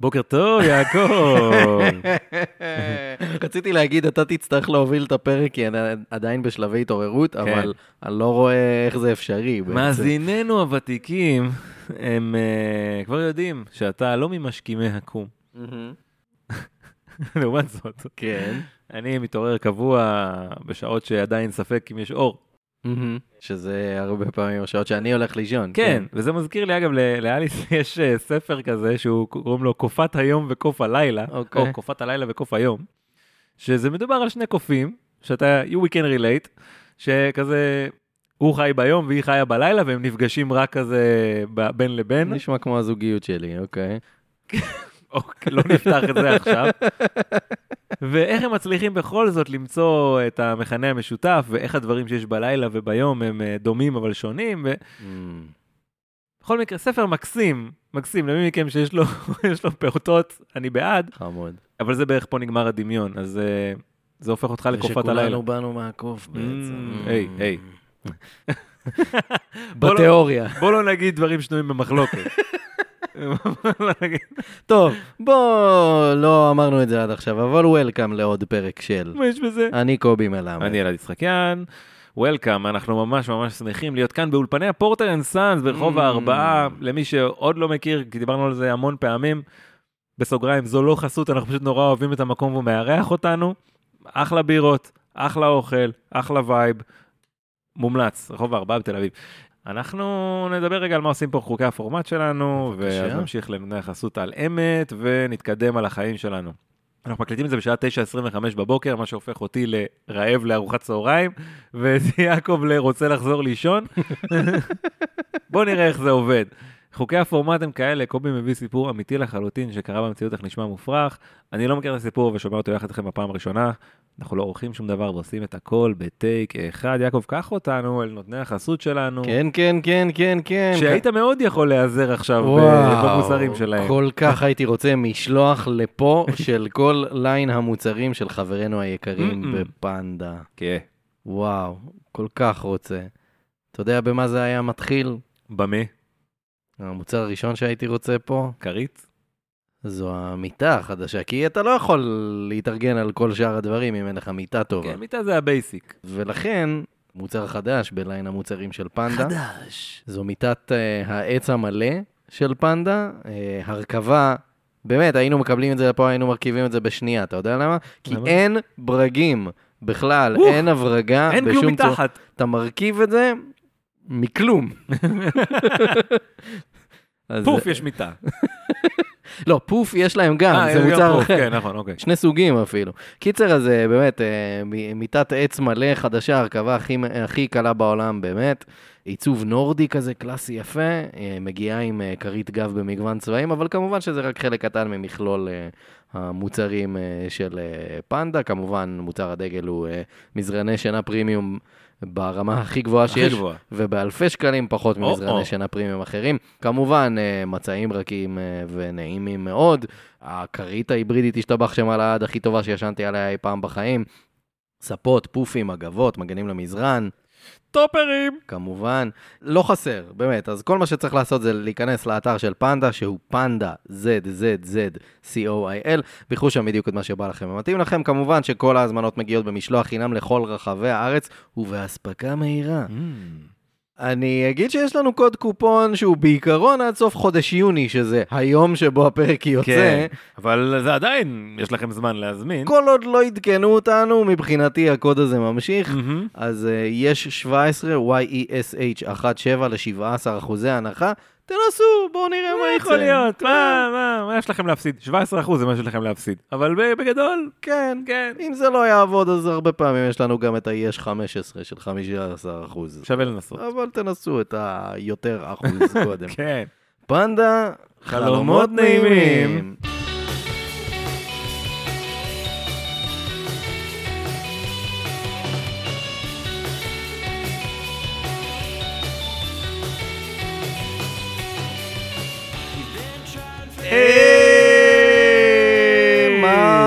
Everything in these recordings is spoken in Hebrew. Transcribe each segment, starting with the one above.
בוקר טוב, יעקב. רציתי להגיד, אתה תצטרך להוביל את הפרק, כי אני עדיין בשלבי התעוררות, אבל אני לא רואה איך זה אפשרי. מאזיננו הוותיקים, הם אה, כבר יודעים שאתה לא ממשכימי הקום. לעומת זאת, כן. אני מתעורר קבוע בשעות שעדיין ספק אם יש אור. שזה הרבה פעמים השעות שאני הולך לישון. כן, וזה מזכיר לי, אגב, לאליס יש אה, ספר כזה שהוא קוראים לו קופת היום וקוף הלילה, אוקיי. או קופת הלילה וקוף היום, שזה מדובר על שני קופים, שאתה, you we can relate, שכזה, הוא חי ביום והיא חיה בלילה, והם נפגשים רק כזה בין לבין. נשמע כמו הזוגיות שלי, אוקיי. אוקיי, לא נפתח את זה עכשיו. ואיך הם מצליחים בכל זאת למצוא את המכנה המשותף, ואיך הדברים שיש בלילה וביום הם אה, דומים אבל שונים, ו... מהמם. בכל מקרה, ספר מקסים, מקסים, למי מכם שיש לו, לו פעוטות, אני בעד, חמוד. אבל זה בערך פה נגמר הדמיון, אז uh, זה הופך אותך לקופת הלילה. שכולנו באנו מהקוף בעצם. Mm, היי, היי. בתיאוריה. בוא לא נגיד דברים שנויים במחלוקת. טוב, בוא, לא אמרנו את זה עד עכשיו, אבל וולקאם לעוד פרק של מה יש בזה? אני קובי מלמד. אני אלעד יצחקיאן, welcome, אנחנו ממש ממש שמחים להיות כאן באולפני ה Porter and Sons ברחוב Mm. הארבעה, למי שעוד לא מכיר, כי דיברנו על זה המון פעמים, בסוגריים, זו לא חסות, אנחנו פשוט נורא אוהבים את המקום והוא מארח אותנו, אחלה בירות, אחלה אוכל, אחלה vibe, מומלץ, רחוב הארבעה בתל אביב. אנחנו נדבר רגע על מה עושים פה חוקי הפורמט שלנו. ואז נמשיך לנותני חסות על אמת, ונתקדם על החיים שלנו. אנחנו מקליטים את זה בשעה 9:25 בבוקר, מה שהופך אותי לרעב לארוחת צהריים, ואת יעקב לרוצה לחזור לישון. בואו נראה איך זה עובד. חוקי הפורמט הם כאלה, קובי מביא סיפור אמיתי לחלוטין שקרה במציאות, איך נשמע מופרך. אני לא מכיר את הסיפור ושומע אותו יחד איתכם בפעם הראשונה. אנחנו לא עורכים שום דבר ועושים את הכל בטייק אחד. יעקב, קח אותנו אל נותני החסות שלנו. כן, כן, כן, כן, כן. שהיית מאוד יכול להיעזר עכשיו וואו, במוצרים שלהם. כל כך הייתי רוצה משלוח לפה של כל ליין המוצרים של חברינו היקרים. בפנדה. כן. וואו, כל כך רוצה. אתה יודע במה זה היה מתחיל? במה? המוצר הראשון שהייתי רוצה פה, כרית? זו המיטה החדשה, כי אתה לא יכול להתארגן על כל שאר הדברים אם אין לך מיטה טובה. כן, מיטה זה ה basic. ולכן, מוצר חדש בליין המוצרים של פנדה. חדש. זו מיטת uh, העץ המלא של פנדה, uh, הרכבה, באמת, היינו מקבלים את זה לפה, היינו מרכיבים את זה בשנייה, אתה יודע למה? כי למה? אין ברגים בכלל, אוף, אין הברגה אין בשום כלום צורה. מתחת. אתה מרכיב את זה מכלום. פוף, יש מיטה. לא, פוף יש להם גם, אה, זה מוצר אחר. כן, נכון, אוקיי. שני סוגים אפילו. קיצר, אז אה, באמת, אה, מיטת עץ מלא חדשה, הרכבה הכי קלה בעולם, באמת. עיצוב נורדי כזה, קלאסי יפה, אה, מגיעה עם אה, כרית גב במגוון צבעים, אבל כמובן שזה רק חלק קטן ממכלול אה, המוצרים של פנדה. כמובן, מוצר הדגל הוא מזרני שינה פרימיום ברמה הכי גבוהה הכי שיש, גבוהה. ובאלפי שקלים פחות או, ממזרני או. שינה פרימיום אחרים. כמובן, מצעים רכים ונעימים מאוד. הכרית ההיברידית השתבח שם על העד הכי טובה שישנתי עליה אי פעם בחיים. ספות, פופים, אגבות, מגנים למזרן, טופרים! כמובן. לא חסר, באמת. אז כל מה שצריך לעשות זה להיכנס לאתר של פנדה, שהוא פנדה, ZZZ-COIL, ויחו שם בדיוק את מה שבא לכם ומתאים לכם. כמובן שכל ההזמנות מגיעות במשלוח חינם לכל רחבי הארץ, ובאספקה מהירה. אני אגיד שיש לנו קוד קופון שהוא בעיקרון עד סוף חודש יוני, שזה היום שבו הפרק יוצא. כן, אבל זה עדיין, יש לכם זמן להזמין. כל עוד לא עדכנו אותנו, מבחינתי הקוד הזה ממשיך. מהמם. אז uh, יש 17, YESH 17 ל-17 אחוזי הנחה. תנסו, בואו נראה מה. יכול להיות? כן, מה, מה, מה יש לכם להפסיד? 17% זה מה שיש לכם להפסיד. אבל בגדול, כן. כן. אם זה לא יעבוד, אז הרבה פעמים יש לנו גם את ה-יש 15 של 15 אחוז. שווה לנסות. אבל תנסו את היותר אחוז קודם. כן. פנדה, חלומות נעימים.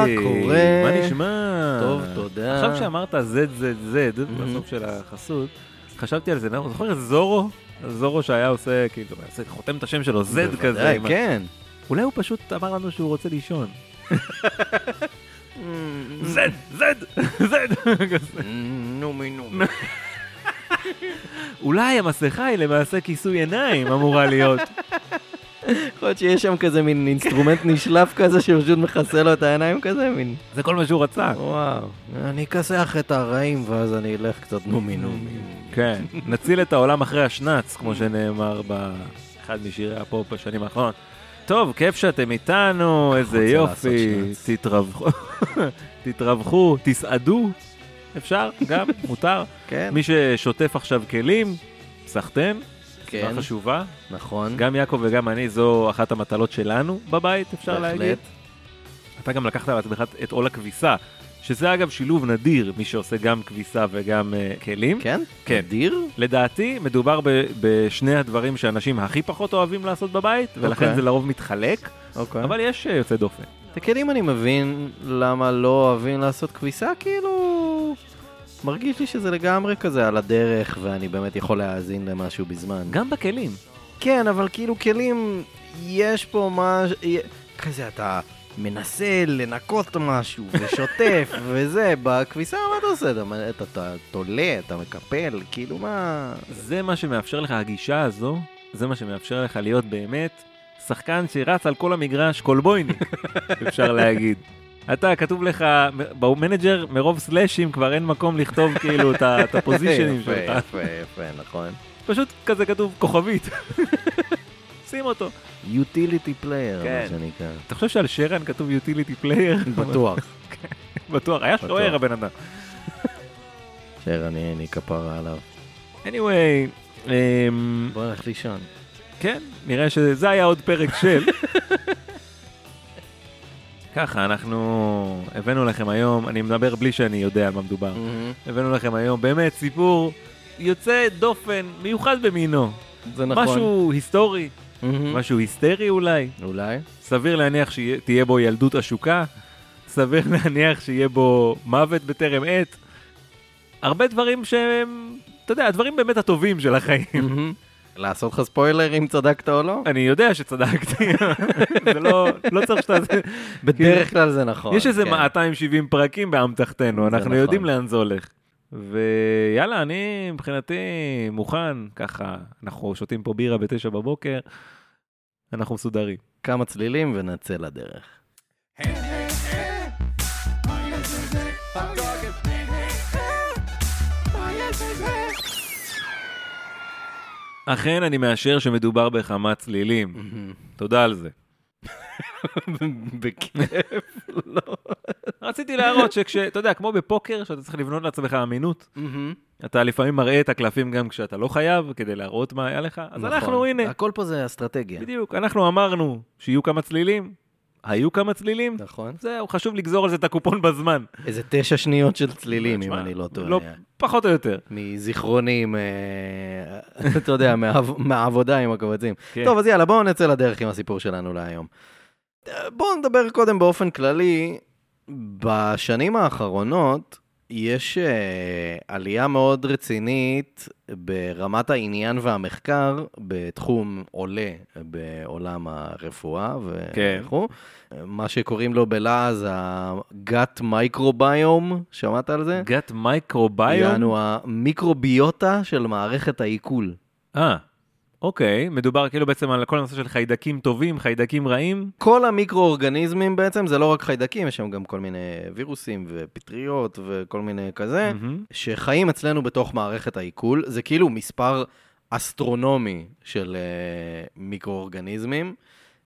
מה קורה? מה נשמע? טוב, תודה. עכשיו שאמרת ZZZ בסוף של החסות, חשבתי על זה, זוכר את זורו? זורו שהיה עושה, כאילו, חותם את השם שלו, Z כזה. בוודאי, כן. אולי הוא פשוט אמר לנו שהוא רוצה לישון. זד, זד, זד. נומי נומי. אולי המסכה היא למעשה כיסוי עיניים אמורה להיות. יכול להיות שיש שם כזה מין instrument נשלף כזה שפשוט מכסה לו את העיניים כזה, מין... זה כל מה שהוא רצה. וואו. אני אכסח את הרעים ואז אני אלך קצת נומי נומי. כן, נציל את העולם אחרי השנץ, כמו שנאמר באחד משירי הפופ בשנים האחרונות. טוב, כיף שאתם איתנו, איזה יופי. תתרווחו, תתרווחו, תסעדו, אפשר, גם, מותר. כן, מי ששוטף עכשיו כלים, סחטן, כן. חשובה. נכון. גם יעקב וגם אני, זו אחת המטלות שלנו בבית, אפשר להגיד. בהחלט. אתה גם לקחת על עצמך את עול הכביסה, שזה אגב שילוב נדיר, מי שעושה גם כביסה וגם uh, כלים. כן? כן. דיר? לדעתי, מדובר ב- בשני הדברים שאנשים הכי פחות אוהבים לעשות בבית, ולכן אוקיי. זה לרוב מתחלק, אוקיי. אבל יש אה, יוצא דופן. את הכלים אני מבין למה לא אוהבים לעשות כביסה, כאילו... מרגיש לי שזה לגמרי כזה על הדרך, ואני באמת יכול להאזין למשהו בזמן. גם בכלים. כן, אבל כאילו כלים, יש פה מה... כזה אתה מנסה לנקות משהו, ושוטף, וזה, בכביסה מה אתה עושה? אתה, אתה, אתה תולה, אתה מקפל, כאילו מה... זה מה שמאפשר לך, הגישה הזו, זה מה שמאפשר לך להיות באמת שחקן שרץ על כל המגרש קולבויניק, אפשר להגיד. אתה, כתוב לך, ב manager, מרוב סלאשים כבר אין מקום לכתוב כאילו את הפוזיישנים שלך. יפה, יפה, נכון. פשוט כזה כתוב כוכבית. שים אותו. utility player, כן. מה שנקרא. אתה חושב שעל שרן כתוב utility player? בטוח. בטוח, היה. שוער הבן אדם. שר, אני כפרה עליו. anyway, אמ, בוא נלך לישון. כן, נראה שזה היה עוד פרק של. ככה, אנחנו הבאנו לכם היום, אני מדבר בלי שאני יודע על מה מדובר. הבאנו לכם היום באמת סיפור יוצא דופן, מיוחד במינו. זה נכון. משהו היסטורי, מהמם. משהו היסטרי אולי. אולי. סביר להניח שתהיה בו ילדות עשוקה, סביר להניח שיהיה בו מוות בטרם עת. הרבה דברים שהם, אתה יודע, הדברים באמת הטובים של החיים. מהמם. לעשות לך ספוילר אם צדקת או לא? אני יודע שצדקתי, זה לא, לא צריך שאתה... בדרך כלל זה נכון. יש איזה כן. 270 פרקים באמתחתנו, אנחנו נכון. יודעים לאן זה הולך. ויאללה, אני מבחינתי מוכן, ככה, אנחנו שותים פה בירה בתשע בבוקר, אנחנו מסודרים. כמה צלילים ונצא לדרך. אכן אני מאשר שמדובר בכמה צלילים, תודה על זה. בכיף, לא. רציתי להראות שכש, אתה יודע, כמו בפוקר, שאתה צריך לבנות לעצמך אמינות, אתה לפעמים מראה את הקלפים גם כשאתה לא חייב, כדי להראות מה היה לך, אז אנחנו, נכון. הנה, הכל פה זה אסטרטגיה. בדיוק, אנחנו אמרנו שיהיו כמה צלילים, היו כמה צלילים, נכון. זהו, חשוב לגזור על זה את הקופון בזמן. איזה תשע שניות של צלילים, אם אני לא טועה. לא, פחות או יותר. מזיכרונים, אה, אתה יודע, מהעב- מהעבודה עם הקבצים. כן. טוב, אז יאללה, בואו נצא לדרך עם הסיפור שלנו להיום. אה, בואו נדבר קודם באופן כללי. בשנים האחרונות יש uh, עלייה מאוד רצינית ברמת העניין והמחקר בתחום עולה בעולם הרפואה כן. וכו'. מה שקוראים לו בלעז ה-gut microbiome, שמעת על זה? גת מייקרוביום? יענו המיקרוביוטה של מערכת העיכול. אה, אוקיי, מדובר כאילו בעצם על כל הנושא של חיידקים טובים, חיידקים רעים. כל המיקרואורגניזמים בעצם, זה לא רק חיידקים, יש שם גם כל מיני וירוסים ופטריות וכל מיני כזה, מהמם. שחיים אצלנו בתוך מערכת העיכול. זה כאילו מספר אסטרונומי של uh, מיקרואורגניזמים.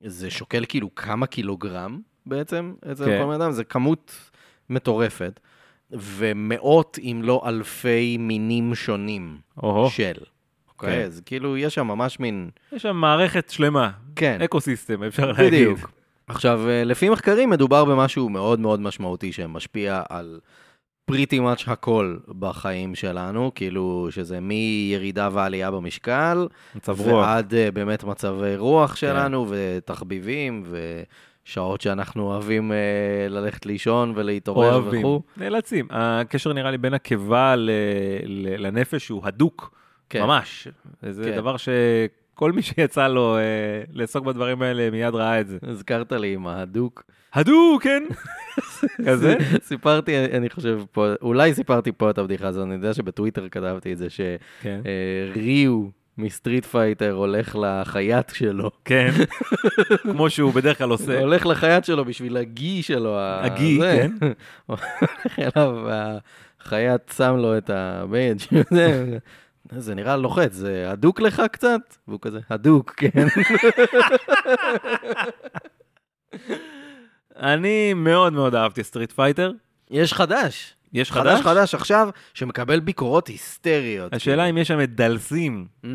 זה שוקל כאילו כמה קילוגרם בעצם אצל כן. כל אדם, זה כמות מטורפת. ומאות אם לא אלפי מינים שונים או-הו, של. אוקיי, כן. אז כאילו יש שם ממש מין... יש שם מערכת שלמה, כן. אקו סיסטם, אפשר להגיד. בדיוק. עכשיו, אה, לפי מחקרים מדובר במשהו מאוד מאוד משמעותי שמשפיע על פריטי מאץ' הכל בחיים שלנו, כאילו שזה מירידה ועלייה במשקל, מצב רוח. ועד אה, באמת מצבי רוח שלנו, ותחביבים, ושעות שאנחנו אוהבים אה, ללכת לישון ולהתעורר אוהבים, וכו'. נאלצים. הקשר נראה לי בין הקיבה ל- לנפש הוא הדוק, כן. ממש. זה כן. דבר ש... כל מי שיצא לו אה, לעסוק בדברים האלה מיד ראה את זה. הזכרת לי עם ההדוק. הדו, כן? כזה? סיפרתי, אני חושב פה, אולי סיפרתי פה את הבדיחה הזאת, אני יודע שבטוויטר כתבתי את זה, כן. שריו מ Street Fighter הולך לחייט שלו. כן. כמו שהוא בדרך כלל עושה. הולך לחייט שלו בשביל הגי שלו. הגי. כן. הולך אליו, והחייט שם לו את הבייג' זה, נראה לוחץ, זה הדוק לך קצת? והוא כזה, הדוק, כן. אני מאוד מאוד אהבתי Street Fighter. יש חדש. יש חדש חדש? חדש עכשיו, שמקבל ביקורות היסטריות. השאלה אם יש שם את Dhalsim, Mm.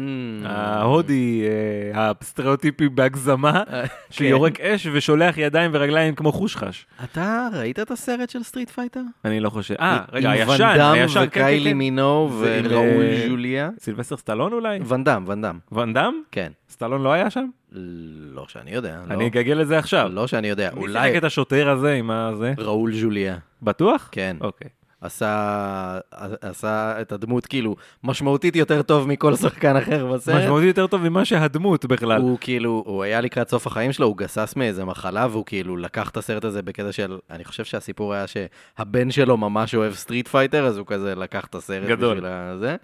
ההודי, אה, הסטריאוטיפי בהגזמה, אה, שיורק אש ושולח ידיים ורגליים כמו חושחש. אתה ראית את הסרט של Street Fighter? אני לא חושב. אה, רגע, הישן, הישן, כן, כן, וקיילי כן. מינו וראול ז'וליה. סילבסטר סטלון אולי? דאם, ואן דאם? כן. סטלון לא היה שם? לא שאני יודע. לא. אני אגגל את זה עכשיו. לא שאני יודע, מי אולי שיחק את השוטר הזה עם הזה? ראול ז'וליה. בטוח? כן. אוקיי. עשה, עשה את הדמות כאילו משמעותית יותר טוב מכל שחקן אחר בסרט. משמעותי יותר טוב ממה שהדמות בכלל. הוא כאילו, הוא היה לקראת סוף החיים שלו, הוא גסס מאיזה מחלה, והוא כאילו לקח את הסרט הזה בקטע של, אני חושב שהסיפור היה שהבן שלו ממש אוהב Street Fighter, אז הוא כזה לקח את הסרט גדול. בשביל הזה.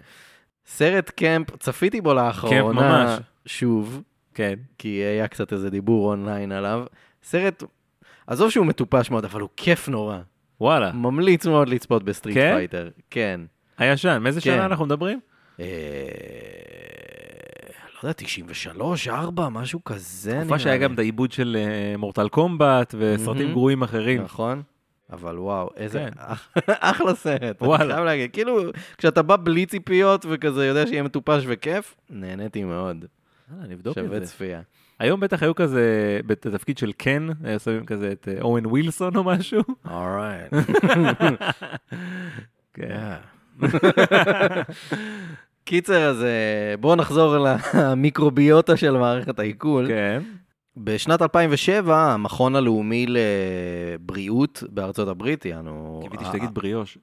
סרט camp, צפיתי בו לאחרונה ממש. שוב, כן. כי היה קצת איזה דיבור אונליין עליו. סרט, עזוב שהוא מטופש מאוד, אבל הוא כיף נורא. וואלה. ממליץ מאוד לצפות ב Street כן? Fighter. כן. הישן, מאיזה כן. שנה אנחנו מדברים? אה, לא יודע, 93, 4, משהו כזה. תקופה שהיה גם את העיבוד של אה, Mortal Kombat וסרטים מהמם. גרועים אחרים. נכון. אבל וואו, איזה כן. אחלה סרט. וואלה. אני חייב להגיד, כאילו, כשאתה בא בלי ציפיות וכזה יודע שיהיה מטופש וכיף, נהניתי מאוד. אה, נבדוק שווה את זה. צפייה. היום בטח היו כזה, בתפקיד של קן, היו שמים כזה את אה, אורן ווילסון או משהו. אורייט. כן. קיצר, אז אה, בואו נחזור למיקרוביוטה של מערכת העיכול. כן. בשנת 2007, המכון הלאומי לבריאות בארצות הברית, יענו... קיוויתי ה- שתגיד בריאוש.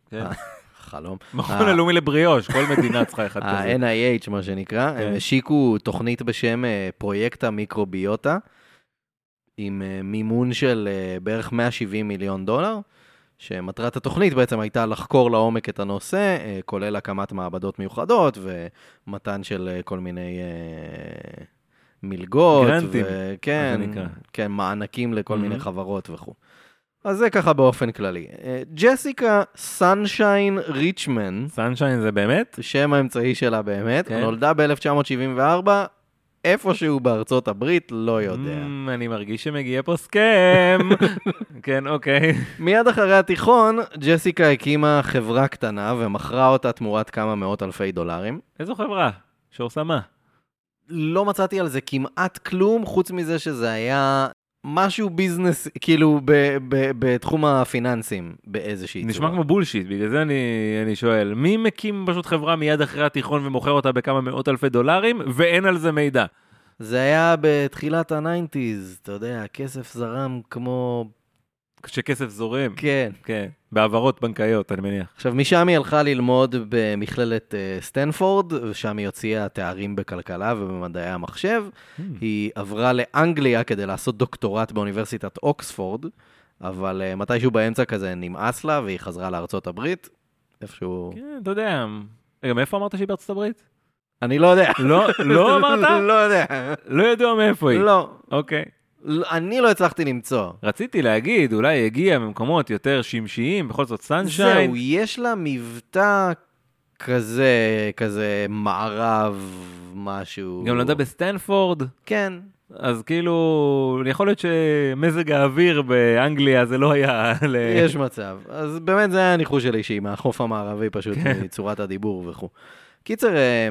כן. חלום. מכון. הלאומי לבריאוש, כל מדינה צריכה אחד כזה. ה-NIH, מה שנקרא, כן. הם השיקו תוכנית בשם אה, פרויקט המיקרוביוטה, עם אה, מימון של אה, בערך 170 מיליון דולר, שמטרת התוכנית בעצם הייתה לחקור לעומק את הנושא, כולל הקמת מעבדות מיוחדות ומתן של כל מיני מלגות. גרנטים, וכן. כן, מענקים לכל מיני Mhm. חברות וכו'. אז זה ככה באופן כללי. אה, ג'סיקה סנשיין ריצ'מן, סנשיין זה באמת? שם האמצעי שלה באמת, כן. נולדה ב-1974, איפשהו בארצות הברית, לא יודע. Mm, אני מרגיש שמגיע פה סכם. כן, אוקיי. מיד אחרי התיכון, ג'סיקה הקימה חברה קטנה ומכרה אותה תמורת כמה מאות אלפי דולרים. איזו חברה? שעושה מה? לא מצאתי על זה כמעט כלום, חוץ מזה שזה היה משהו business, כאילו ב- ב- בתחום הפיננסים באיזושהי צורה. נשמע כמו bullshit, בגלל זה אני, אני שואל. מי מקים פשוט חברה מיד אחרי התיכון ומוכר אותה בכמה מאות אלפי דולרים, ואין על זה מידע? זה היה בתחילת ה nineties, אתה יודע, הכסף זרם כמו... כשכסף זורם. כן. כן. בהעברות בנקאיות, אני מניח. עכשיו, משם היא הלכה ללמוד במכללת אה, סטנפורד, ושם היא הוציאה תארים בכלכלה ובמדעי המחשב. היא עברה לאנגליה כדי לעשות דוקטורט באוניברסיטת אוקספורד, אבל אה, מתישהו באמצע כזה נמאס לה, והיא חזרה לארצות הברית. איפשהו... כן, אתה יודע. רגע, מאיפה אמרת שהיא בארצות הברית? אני לא יודע. לא, לא אמרת? לא יודע. לא ידוע מאיפה היא. לא. אוקיי. אני לא הצלחתי למצוא. רציתי להגיד, אולי היא הגיעה ממקומות יותר שמשיים, בכל זאת סנשיין. זהו, יש לה מבטא כזה, כזה מערב, משהו. גם נולדה בסטנפורד, כן. אז כאילו, יכול להיות שמזג האוויר באנגליה זה לא היה ל... יש מצב. אז באמת זה היה הניחוש שלי שהיא מהחוף המערבי פשוט, כן. מצורת הדיבור וכו'. קיצר, אה,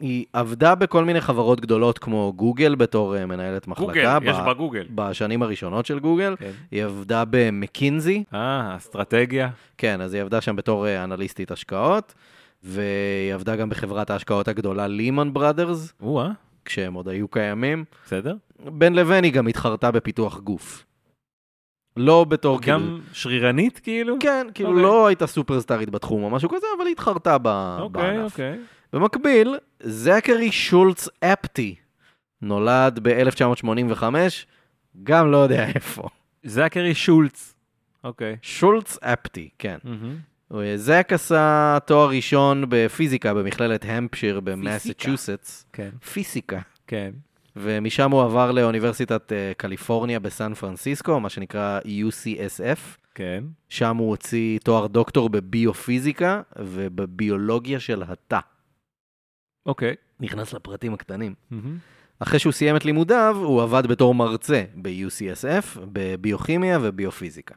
היא עבדה בכל מיני חברות גדולות כמו גוגל בתור אה, מנהלת מחלקה. גוגל, יש ב- בה גוגל. בשנים הראשונות של גוגל. כן. היא עבדה במקינזי, אה, אסטרטגיה. כן, אז היא עבדה שם בתור אה, אנליסטית השקעות, והיא עבדה גם בחברת ההשקעות הגדולה לימון בראדרס, או-אה, כשהם עוד היו קיימים. בסדר. בין לבין היא גם התחרתה בפיתוח גוף. לא בתור כאילו... גם שרירנית כאילו? כן, כאילו אוקיי. לא הייתה סופרסטארית בתחום או משהו כזה, אבל היא התחרתה ב... אוקיי, בענף. אוקיי. במקביל, זכרי שולץ אפטי נולד ב-1985, גם לא יודע איפה. זכרי שולץ. אוקיי. שולץ אפטי, כן. מהמם. זק עשה תואר ראשון בפיזיקה במכללת המפשיר במסצ'וסטס. כן. פיזיקה. כן. ומשם הוא עבר לאוניברסיטת אה, קליפורניה בסן פרנסיסקו, מה שנקרא UCSF. כן. שם הוא הוציא תואר דוקטור בביופיזיקה ובביולוגיה של התא. אוקיי. נכנס לפרטים הקטנים. מהמם. אחרי שהוא סיים את לימודיו, הוא עבד בתור מרצה ב-UCSF, בביוכימיה וביופיזיקה.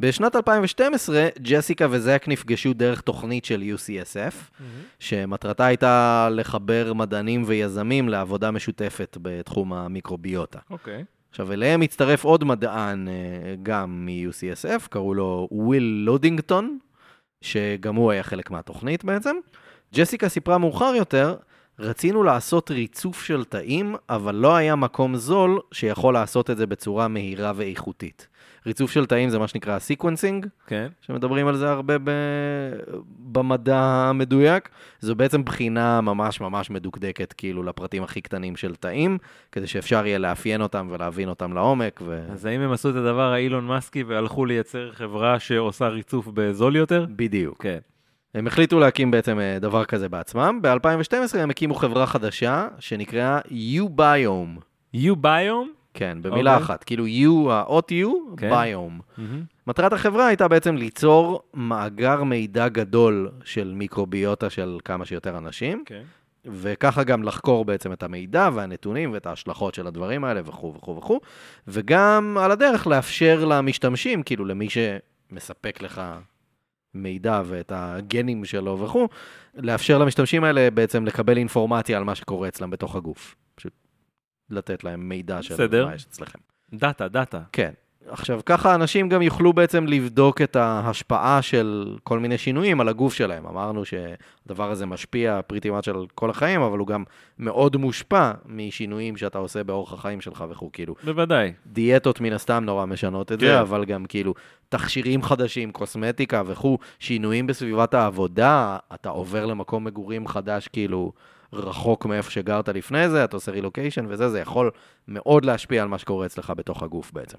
בשנת 2012, ג'סיקה וזק נפגשו דרך תוכנית של UCSF, שמטרתה הייתה לחבר מדענים ויזמים לעבודה משותפת בתחום המיקרוביוטה. אוקיי. עכשיו, אליהם הצטרף עוד מדען אה, גם מ-UCSF, קראו לו וויל לודינגטון, שגם הוא היה חלק מהתוכנית בעצם. ג'סיקה סיפרה מאוחר יותר, רצינו לעשות ריצוף של תאים, אבל לא היה מקום זול שיכול לעשות את זה בצורה מהירה ואיכותית. ריצוף של תאים זה מה שנקרא sequencing, כן. שמדברים על זה הרבה ב... במדע המדויק. זו בעצם בחינה ממש ממש מדוקדקת, כאילו, לפרטים הכי קטנים של תאים, כדי שאפשר יהיה לאפיין אותם ולהבין אותם לעומק. ו... אז האם הם עשו את הדבר האילון מאסקי והלכו לייצר חברה שעושה ריצוף בזול יותר? בדיוק. כן. הם החליטו להקים בעצם אה, דבר כזה בעצמם. ב-2012 הם הקימו חברה חדשה שנקראה U-Biome. U-Biome? כן, במילה אוקיי. אחת. כאילו U, האות U, כן. ביום. מהמם. מטרת החברה הייתה בעצם ליצור מאגר מידע גדול של מיקרוביוטה של כמה שיותר אנשים, כן. וככה גם לחקור בעצם את המידע והנתונים ואת ההשלכות של הדברים האלה וכו' וכו' וכו', וגם על הדרך לאפשר למשתמשים, כאילו למי שמספק לך מידע ואת הגנים שלו וכו', לאפשר למשתמשים האלה בעצם לקבל אינפורמציה על מה שקורה אצלם בתוך הגוף. פשוט לתת להם מידע של בסדר. מה יש אצלכם. דאטה, דאטה. כן. עכשיו, ככה אנשים גם יוכלו בעצם לבדוק את ההשפעה של כל מיני שינויים על הגוף שלהם. אמרנו שהדבר הזה משפיע pretty much על כל החיים, אבל הוא גם מאוד מושפע משינויים שאתה עושה באורח החיים שלך וכו'. כאילו, בוודאי. דיאטות מן הסתם נורא משנות את כן. זה, אבל גם כאילו תכשירים חדשים, קוסמטיקה וכו', שינויים בסביבת העבודה, אתה עובר למקום מגורים חדש, כאילו, רחוק מאיפה שגרת לפני זה, אתה עושה רילוקיישן וזה, זה יכול מאוד להשפיע על מה שקורה אצלך בתוך הגוף בעצם.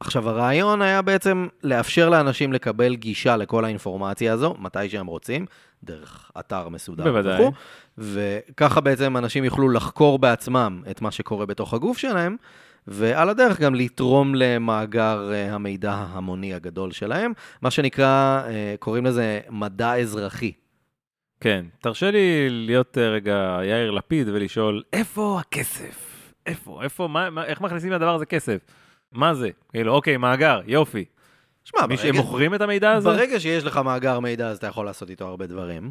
עכשיו, הרעיון היה בעצם לאפשר לאנשים לקבל גישה לכל האינפורמציה הזו, מתי שהם רוצים, דרך אתר מסודר בוודאי. וכו', וככה בעצם אנשים יוכלו לחקור בעצמם את מה שקורה בתוך הגוף שלהם, ועל הדרך גם לתרום למאגר אה, המידע ההמוני הגדול שלהם, מה שנקרא, אה, קוראים לזה מדע אזרחי. כן. תרשה לי להיות אה, רגע יאיר לפיד ולשאול, איפה הכסף? איפה? איפה? מה, מה, איך מכניסים לדבר הזה כסף? מה זה? כאילו, אוקיי, מאגר, יופי. שמע, ברגע, שהם מוכרים את המידע הזה? ברגע שיש לך מאגר מידע, אז אתה יכול לעשות איתו הרבה דברים.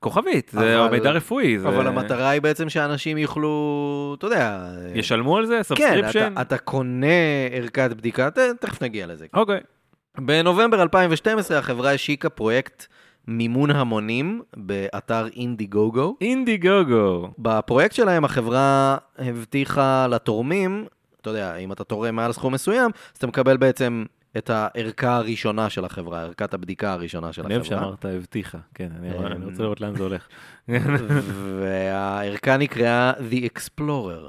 כוכבית, זה אבל- מידע רפואי. זה... אבל המטרה היא בעצם שאנשים יוכלו, אתה יודע... ישלמו על זה? כן, subscription? אתה, אתה קונה ערכת בדיקה, ת, תכף נגיע לזה. אוקיי. בנובמבר 2012 החברה השיקה פרויקט מימון המונים באתר אינדיגוגו. אינדיגוגו. בפרויקט שלהם החברה הבטיחה לתורמים, אתה יודע, אם אתה תורם מעל סכום מסוים, אז אתה מקבל בעצם את הערכה הראשונה של החברה, ערכת הבדיקה הראשונה של אני אוהב החברה. שאמרת הבטיחה, כן, אני אמ, אני רוצה לראות לאן זה הולך. והערכה נקראה The Explorer.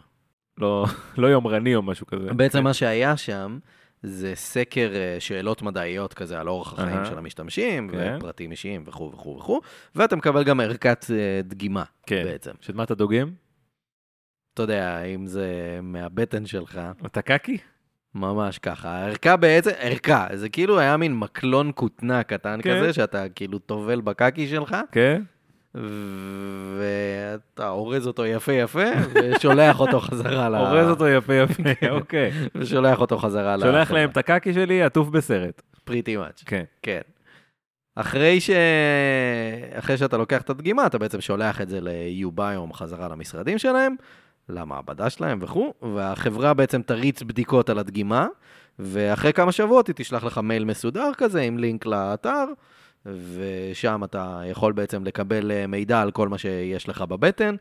לא לא יומרני או משהו כזה. בעצם מה שהיה שם זה סקר אה, שאלות מדעיות כזה על אורח החיים. של המשתמשים, כן. ופרטים אישיים וכו' וכו' וכו', ואתה מקבל גם ערכת אה, דגימה כן. בעצם. שאת מה אתה דוגם? אתה יודע, אם זה מהבטן שלך, אתה קקי? ממש ככה. הערכה בעצם, ערכה, זה כאילו היה מין מקלון כותנה קטן כן. כזה, שאתה כאילו טובל בקקי שלך, כן? ואתה אורז אותו יפה יפה, ושולח אותו חזרה ל... אורז אותו יפה יפה, אוקיי. ושולח אותו חזרה ל... שולח להם את הקקי שלי, עטוף בסרט. פריטי מאץ'. כן. כן. אחרי, ש... אחרי שאתה לוקח את הדגימה, אתה בעצם שולח את זה ל-U-Biome חזרה למשרדים שלהם, למעבדה שלהם וכו', והחברה בעצם תריץ בדיקות על הדגימה, ואחרי כמה שבועות היא תשלח לך מייל מסודר כזה עם לינק לאתר, ושם אתה יכול בעצם לקבל אה, מידע על כל מה שיש לך בבטן,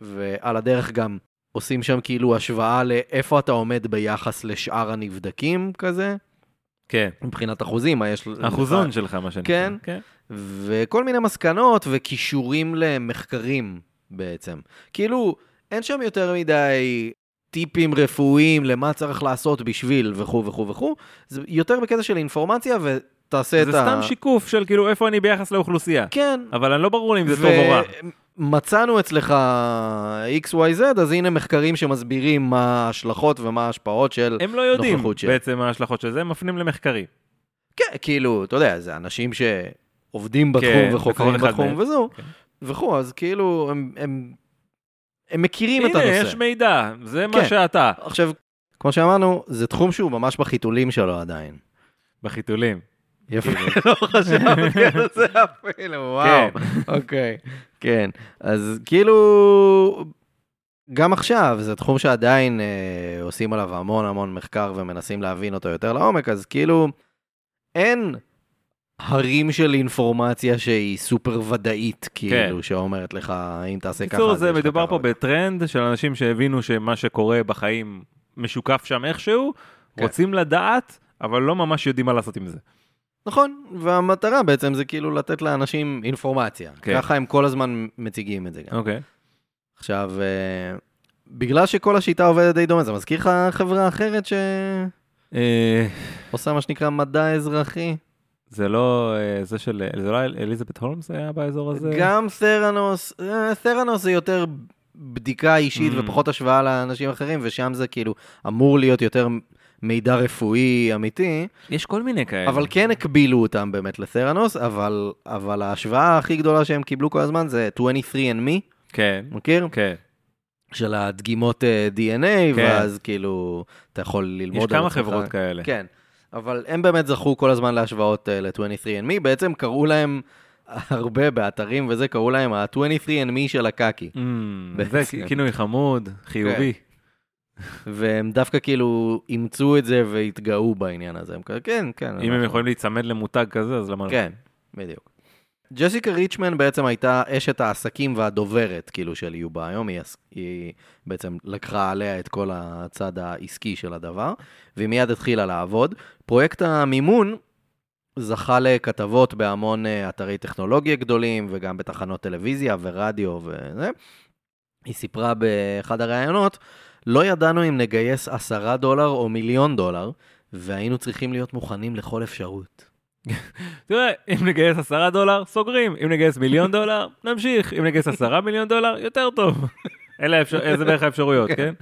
ועל הדרך גם עושים שם כאילו השוואה לאיפה אתה עומד ביחס לשאר הנבדקים כזה, כן. מבחינת אחוזים, מה יש... לך. אחוזון שלך, מה שנקרא. כן. כן. וכל מיני מסקנות וכישורים למחקרים בעצם. כאילו, אין שם יותר מדי טיפים רפואיים למה צריך לעשות בשביל וכו' וכו' וכו', זה יותר בקטע של אינפורמציה ותעשה את ה... זה סתם שיקוף של כאילו איפה אני ביחס לאוכלוסייה. כן. אבל אני לא ברור לי אם זה טוב או רע. מצאנו אצלך XYZ, אז הנה מחקרים שמסבירים מה ההשלכות ומה ההשפעות של... הם לא יודעים נוכחות של- בעצם מה ההשלכות של זה, הם מפנים למחקרים. כן, כאילו, אתה יודע, זה אנשים שעובדים בתחום כן, וחוקרים בתחום. וזהו, כן. וכו', אז כאילו, הם, הם, הם מכירים את הנה, הנושא. יש מידע, זה מה כן. שאתה. עכשיו, כמו שאמרנו, זה תחום שהוא ממש בחיתולים שלו עדיין. בחיתולים. יפה, לא חשבתי על זה אפילו, וואו. אוקיי, כן. אז כאילו, גם עכשיו, זה תחום שעדיין אה, עושים עליו המון המון מחקר ומנסים להבין אותו יותר לעומק, אז כאילו, אין הרים של אינפורמציה שהיא סופר ודאית, כאילו, שאומרת לך, אם תעשה ככה, בקיצור, זה מדובר פה. בטרנד של אנשים שהבינו שמה שקורה בחיים משוקף שם איכשהו, כן. רוצים לדעת, אבל לא ממש יודעים מה לעשות עם זה. נכון, והמטרה בעצם זה כאילו לתת לאנשים אינפורמציה. כן. ככה הם כל הזמן מציגים את זה גם. אוקיי. עכשיו, אה, בגלל שכל השיטה עובדת די דומה, זה מזכיר לך חברה אחרת שעושה אה, מה שנקרא מדע אזרחי? זה לא אה, זה של, זה לא אליזבת הולמס היה באזור הזה? גם תרנוס, אה, תרנוס זה יותר בדיקה אישית Mm. ופחות השוואה לאנשים אחרים, ושם זה כאילו אמור להיות יותר מידע רפואי אמיתי, יש כל מיני כאלה. אבל כן הקבילו אותם באמת לתרנוס, אבל, אבל ההשוואה הכי גדולה שהם קיבלו כל הזמן זה 23andMe, כן, מכיר? כן. של הדגימות אה, DNA, כן. ואז כאילו, אתה יכול ללמוד יש כמה. חברות כאלה. כן, אבל הם באמת זכו כל הזמן להשוואות אה, ל-23andMe, בעצם קראו להם הרבה באתרים וזה, קראו להם ה-23andMe של הקקי. Mm. זה כינוי חמוד, חיובי. והם דווקא כאילו אימצו את זה והתגאו בעניין הזה. הם כן, כן. אם הם יכולים להיצמד למותג כזה, אז למה לא? כן, בדיוק. ג'סיקה ריצ'מן בעצם הייתה אשת העסקים והדוברת, כאילו, של יובה היום, היא, היא בעצם לקחה עליה את כל הצד העסקי של הדבר, והיא מיד התחילה לעבוד. פרויקט המימון זכה לכתבות בהמון אה, אתרי טכנולוגיה גדולים, וגם בתחנות טלוויזיה ורדיו וזה. היא סיפרה באחד הראיונות, לא ידענו אם נגייס עשרה דולר או מיליון דולר, והיינו צריכים להיות מוכנים לכל אפשרות. תראה, אם נגייס עשרה דולר, סוגרים. אם נגייס מיליון דולר, נמשיך. אם נגייס עשרה מיליון דולר, יותר טוב. אלה האפשר... זה בערך האפשרויות, כן. כן?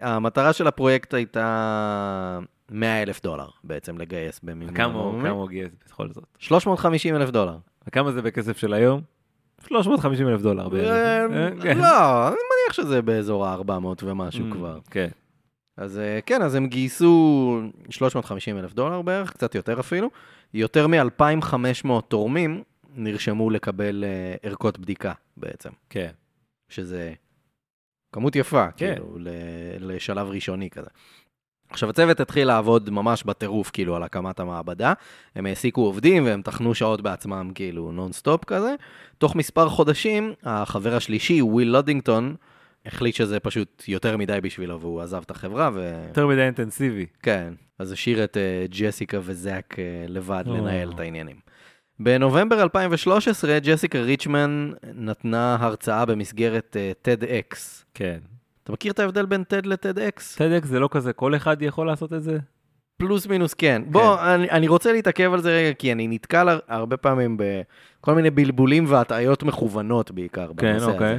המטרה של הפרויקט הייתה 100 אלף דולר בעצם לגייס במימון. כמה הוא גייס בכל זאת? 350 אלף דולר. וכמה זה בכסף של היום? 350 אלף דולר בערך. אה, אה, כן. לא, אני מניח שזה באזור ה-400 ומשהו Mm, כבר. כן. אז אה, כן, אז הם גייסו 350 אלף דולר בערך, קצת יותר אפילו. יותר מ-2,500 תורמים נרשמו לקבל אה, ערכות בדיקה בעצם, כן. שזה כמות יפה, כן. כאילו, ל- לשלב ראשוני כזה. עכשיו, הצוות התחיל לעבוד ממש בטירוף, כאילו, על הקמת המעבדה. הם העסיקו עובדים והם טחנו שעות בעצמם, כאילו, נונסטופ כזה. תוך מספר חודשים, החבר השלישי, וויל לודינגטון, החליט שזה פשוט יותר מדי בשבילו, והוא עזב את החברה, ו... יותר מדי אינטנסיבי. כן, אז השאיר את אה, ג'סיקה וזאק אה, לבד או. לנהל את העניינים. בנובמבר 2013, ג'סיקה ריצ'מן נתנה הרצאה במסגרת אה, TEDx. כן. אתה מכיר את ההבדל בין TED ל-TEDx? צדק זה לא כזה, כל אחד יכול לעשות את זה? פלוס מינוס כן. בוא, אני, אני רוצה להתעכב על זה רגע, כי אני נתקל הר- הרבה פעמים בכל מיני בלבולים והטעיות מכוונות בעיקר כן, בנושא אוקיי. הזה.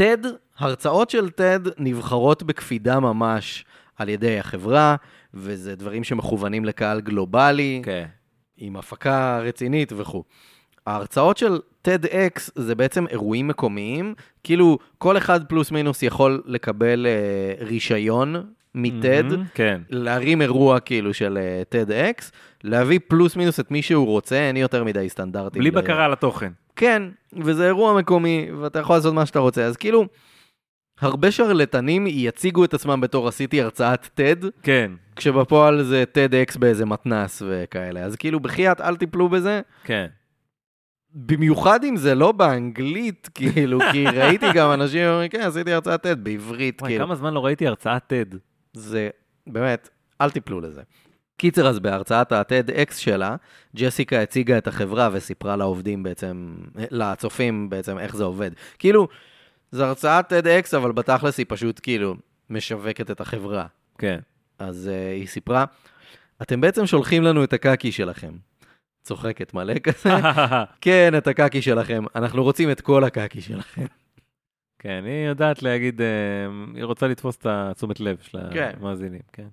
TED, הרצאות של TED נבחרות בקפידה ממש על ידי החברה, וזה דברים שמכוונים לקהל גלובלי, כן. עם הפקה רצינית וכו'. ההרצאות של TEDx זה בעצם אירועים מקומיים, כאילו כל אחד פלוס מינוס יכול לקבל אה, רישיון מ-TED, מהמם, כן. להרים אירוע כאילו של אה, TEDx, להביא פלוס מינוס את מי שהוא רוצה, אין יותר מדי סטנדרטים. בלי ל- בקרה על התוכן. כן, וזה אירוע מקומי, ואתה יכול לעשות מה שאתה רוצה. אז כאילו, הרבה שרלטנים יציגו את עצמם בתור עשיתי הרצאת TED, כן, כשבפועל זה TEDx באיזה מתנס וכאלה. אז כאילו, בחייאת, אל תיפלו בזה. כן. במיוחד אם זה לא באנגלית, כאילו, כי ראיתי גם אנשים אומרים, כן, עשיתי הרצאת TED בעברית, וואי, כאילו. כמה זמן לא ראיתי הרצאת TED. זה, באמת, אל תיפלו לזה. קיצר, אז בהרצאת ה-TEDx שלה, ג'סיקה הציגה את החברה וסיפרה לעובדים בעצם, לצופים בעצם איך זה עובד. כאילו, זו הרצאת TEDx, אבל בתכלס היא פשוט כאילו משווקת את החברה. כן. אז uh, היא סיפרה, אתם בעצם שולחים לנו את הקקי שלכם. צוחקת מלא כזה. כן, את הקקי שלכם. אנחנו רוצים את כל הקקי שלכם. כן, היא יודעת להגיד, אה, היא רוצה לתפוס את התשומת לב של כן. המאזינים, כן.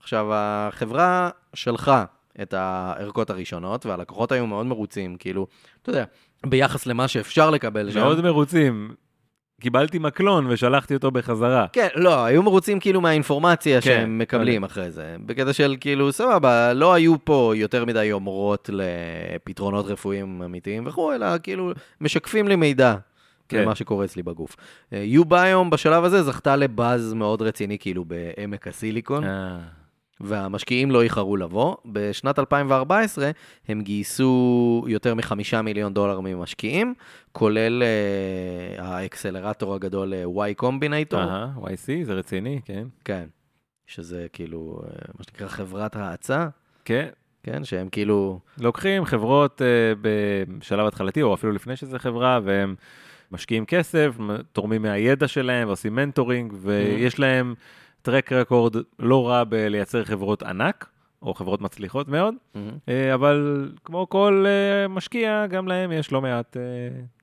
עכשיו, החברה שלחה את הערכות הראשונות, והלקוחות היו מאוד מרוצים, כאילו, אתה יודע, ביחס למה שאפשר לקבל שם. מאוד מרוצים. קיבלתי מקלון ושלחתי אותו בחזרה. כן, לא, היו מרוצים כאילו מהאינפורמציה כן, שהם מקבלים אחרי זה. בקטע של כאילו, סבבה, לא היו פה יותר מדי יומרות לפתרונות רפואיים אמיתיים וכו', אלא כאילו משקפים לי מידע. כן. למה שקורה אצלי בגוף. יוביום בשלב הזה זכתה לבאז מאוד רציני כאילו בעמק הסיליקון. אה, והמשקיעים לא איחרו לבוא. בשנת 2014 הם גייסו יותר מחמישה מיליון דולר ממשקיעים, כולל uh, האקסלרטור הגדול uh, Y Combinator, אהה, YC, זה רציני, כן. כן, שזה כאילו, uh, מה שנקרא חברת האצה, כן. כן, שהם כאילו, לוקחים חברות אה, בשלב התחלתי, או אפילו לפני שזה חברה, והם משקיעים כסף, תורמים מהידע שלהם, ועושים מנטורינג, ויש להם טרק רקורד לא רע בלייצר חברות ענק, או חברות מצליחות מאוד, אה, אבל כמו כל אה, משקיע, גם להם יש לא מעט אה,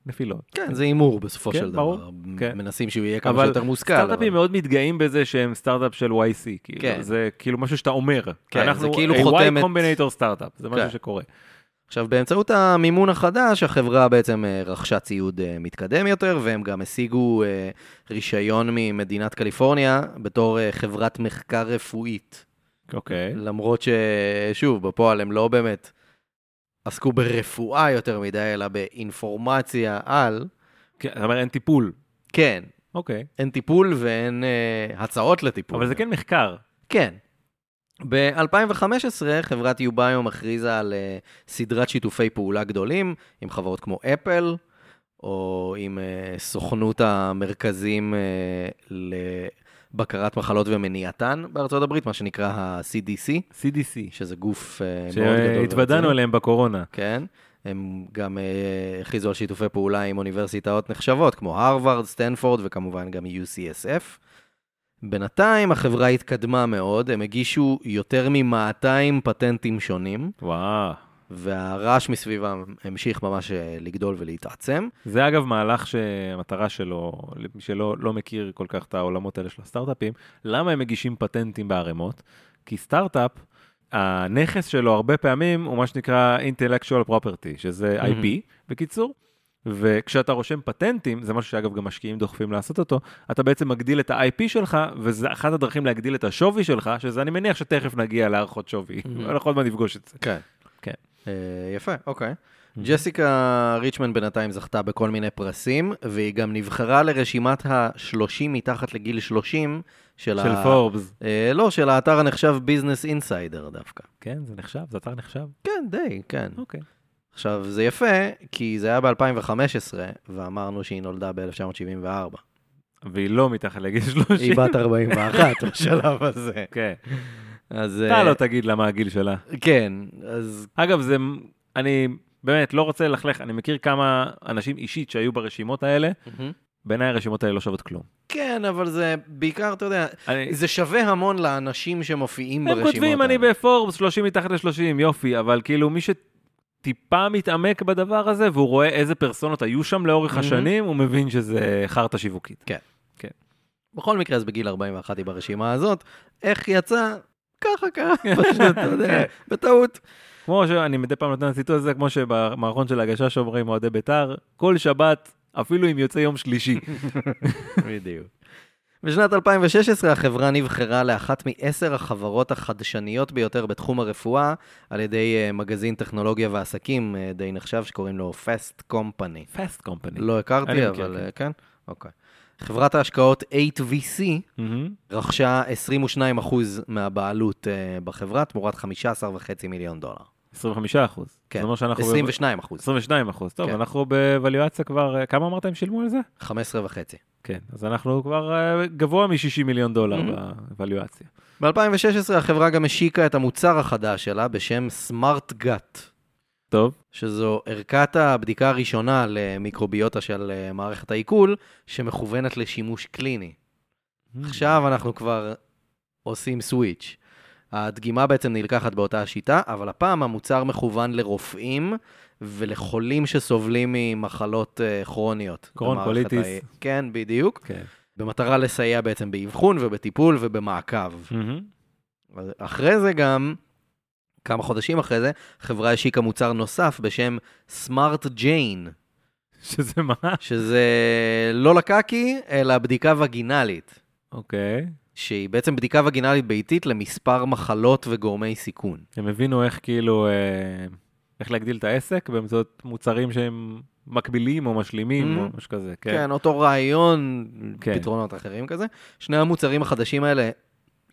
נפילות. כן, זה הימור בסופו כן, של ברור, דבר. כן. מנסים שהוא יהיה כמה אבל שיותר מושכל. סטארט-אפים אבל- מאוד מתגאים בזה שהם סטארט-אפ של YC, כאילו, כן. זה כאילו משהו שאתה אומר. כן, אנחנו זה כאילו חותמת- Y Combinator סטארט-אפ, זה משהו כן. שקורה. עכשיו, באמצעות המימון החדש, החברה בעצם אה, רכשה ציוד אה, מתקדם יותר, והם גם השיגו אה, רישיון ממדינת קליפורניה בתור חברת מחקר רפואית. אוקיי. למרות ששוב, בפועל הם לא באמת עסקו ברפואה יותר מדי, אלא באינפורמציה על, כן, אתה אומר אין טיפול. כן, אוקיי. אין טיפול ואין אה, הצעות לטיפול. אבל זה כן מחקר. כן. ב-2015 חברת יוביום הכריזה על uh, סדרת שיתופי פעולה גדולים עם חברות כמו אפל, או עם uh, סוכנות המרכזים uh, לבקרת מחלות ומניעתן בארצות הברית, מה שנקרא ה-CDC, CDC, שזה גוף uh, מאוד גדול. שהתוודענו. עליהם בקורונה. כן. הם גם uh, הכריזו על שיתופי פעולה עם אוניברסיטאות נחשבות, כמו הרווארד, סטנפורד וכמובן גם UCSF. בינתיים החברה התקדמה מאוד, הם הגישו יותר מ-200 פטנטים שונים, וואו. והרעש מסביבם המשיך ממש אה, לגדול ולהתעצם. זה אגב מהלך שהמטרה שלו, למי שלא לא מכיר כל כך את העולמות האלה של הסטארט-אפים, למה הם מגישים פטנטים בערימות? כי סטארט-אפ, הנכס שלו הרבה פעמים הוא מה שנקרא intellectual property, שזה IP בקיצור. וכשאתה רושם פטנטים, זה משהו שאגב גם משקיעים דוחפים לעשות אותו, אתה בעצם מגדיל את ה-IP שלך, וזה אחת הדרכים להגדיל את השווי שלך, שזה אני מניח שתכף נגיע להערכות שווי, אנחנו עוד מעט נפגוש את זה. כן. כן. אה, יפה, אוקיי. ג'סיקה ריצ'מן בינתיים זכתה בכל מיני פרסים, והיא גם נבחרה לרשימת ה-30 מתחת לגיל 30 של, של ה... פורבס. אה, לא, של האתר הנחשב ביזנס אינסיידר דווקא. כן, זה נחשב, זה אתר נחשב. כן, די, כן. אוקיי. עכשיו, זה יפה, כי זה היה ב-2015, ואמרנו שהיא נולדה ב-1974. והיא לא מתחת לגיל 30. היא בת 41 בשלב הזה. כן. אז... אתה אה, לא תגיד לה מה הגיל שלה. כן, אז... אגב, זה, אני באמת לא רוצה ללכלך, אני מכיר כמה אנשים אישית שהיו ברשימות האלה, בעיניי הרשימות האלה לא שוות כלום. כן, אבל זה בעיקר, אתה יודע, אני, זה שווה המון לאנשים שמופיעים הם ברשימות כותבים, אני. בפורבס 30 מתחת ל-30, יופי, אבל כאילו מי שטיפה מתעמק בדבר הזה, והוא רואה איזה פרסונות היו שם לאורך מהמם. השנים, הוא מבין שזה חרטא שיווקית. בכל מקרה, אז בגיל 41 היא ברשימה הזאת. איך יצא? ככה קרה, פשוט, אתה יודע, בטעות. כמו שאני מדי פעם נותן ציטוט הזה, כמו שבמערכון של הגשש אומרים אוהדי בית"ר, כל שבת, אפילו אם יוצא יום שלישי. בדיוק. בשנת 2016 החברה נבחרה לאחת מעשר החברות החדשניות ביותר בתחום הרפואה על ידי אה, מגזין טכנולוגיה ועסקים אה, די נחשב שקוראים לו Fast Company. פסט קומפני. לא הכרתי, מכיר, אבל כן. אה, כן? אוקיי. חברת ההשקעות 8VC מהמם. רכשה 22% מהבעלות בחברה תמורת 15.5 מיליון דולר. 25 אחוז. כן, זה אומר שאנחנו... 22 אחוז, 22 אחוז. טוב, כן. אנחנו בוואליואציה כבר, כמה אמרת הם שילמו על זה? 15 וחצי. כן, אז אנחנו כבר אה, גבוה מ-60 מיליון דולר Mhm. בוואליואציה. ב-2016 החברה גם השיקה את המוצר החדש שלה בשם סמארט גאט. טוב. שזו ערכת הבדיקה הראשונה למיקרוביוטה של אה, מערכת העיכול, שמכוונת לשימוש קליני. עכשיו אנחנו כבר עושים switch. הדגימה בעצם נלקחת באותה השיטה, אבל הפעם המוצר מכוון לרופאים ולחולים שסובלים ממחלות אה, כרוניות. קרוהן קוליטיס. ה- כן, בדיוק. כן. במטרה לסייע בעצם באבחון ובטיפול ובמעקב. אז אחרי זה גם, כמה חודשים אחרי זה, החברה השיקה מוצר נוסף בשם סמארט ג'יין, שזה מה? שזה לא לקקי, אלא בדיקה וגינלית, אוקיי. שהיא בעצם בדיקה וגינלית ביתית למספר מחלות וגורמי סיכון. הם הבינו איך כאילו, אה, איך להגדיל את העסק באמצעות מוצרים שהם מקבילים או משלימים או Mhm. משהו כזה. כן. כן, אותו רעיון, כן. פתרונות אחרים כזה. שני המוצרים החדשים האלה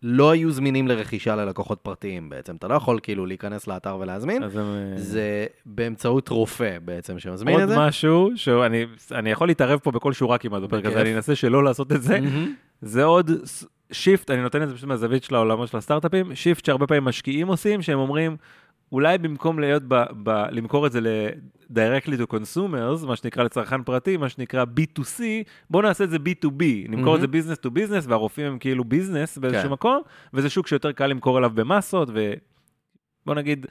לא היו זמינים לרכישה ללקוחות פרטיים בעצם. אתה לא יכול כאילו להיכנס לאתר ולהזמין. אז הם... אה, זה באמצעות רופא בעצם שמזמין עוד את זה. משהו, שאני אני יכול להתערב פה בכל שורה כמעט בפרק הזה. אני אנסה שלא לעשות את זה. מהמם. זה עוד shift, אני נותן את זה פשוט מהזווית של העולמות של הסטארט-אפים, shift שהרבה פעמים משקיעים עושים, שהם אומרים, אולי במקום להיות ב, ב, למכור את זה ל-directly to consumers, מה שנקרא לצרכן פרטי, מה שנקרא B2C, בואו נעשה את זה B2B, נמכור את זה business to business, והרופאים הם כאילו business באיזשהו כן. מקום, וזה שוק שיותר קל למכור אליו במסות, ובוא נגיד,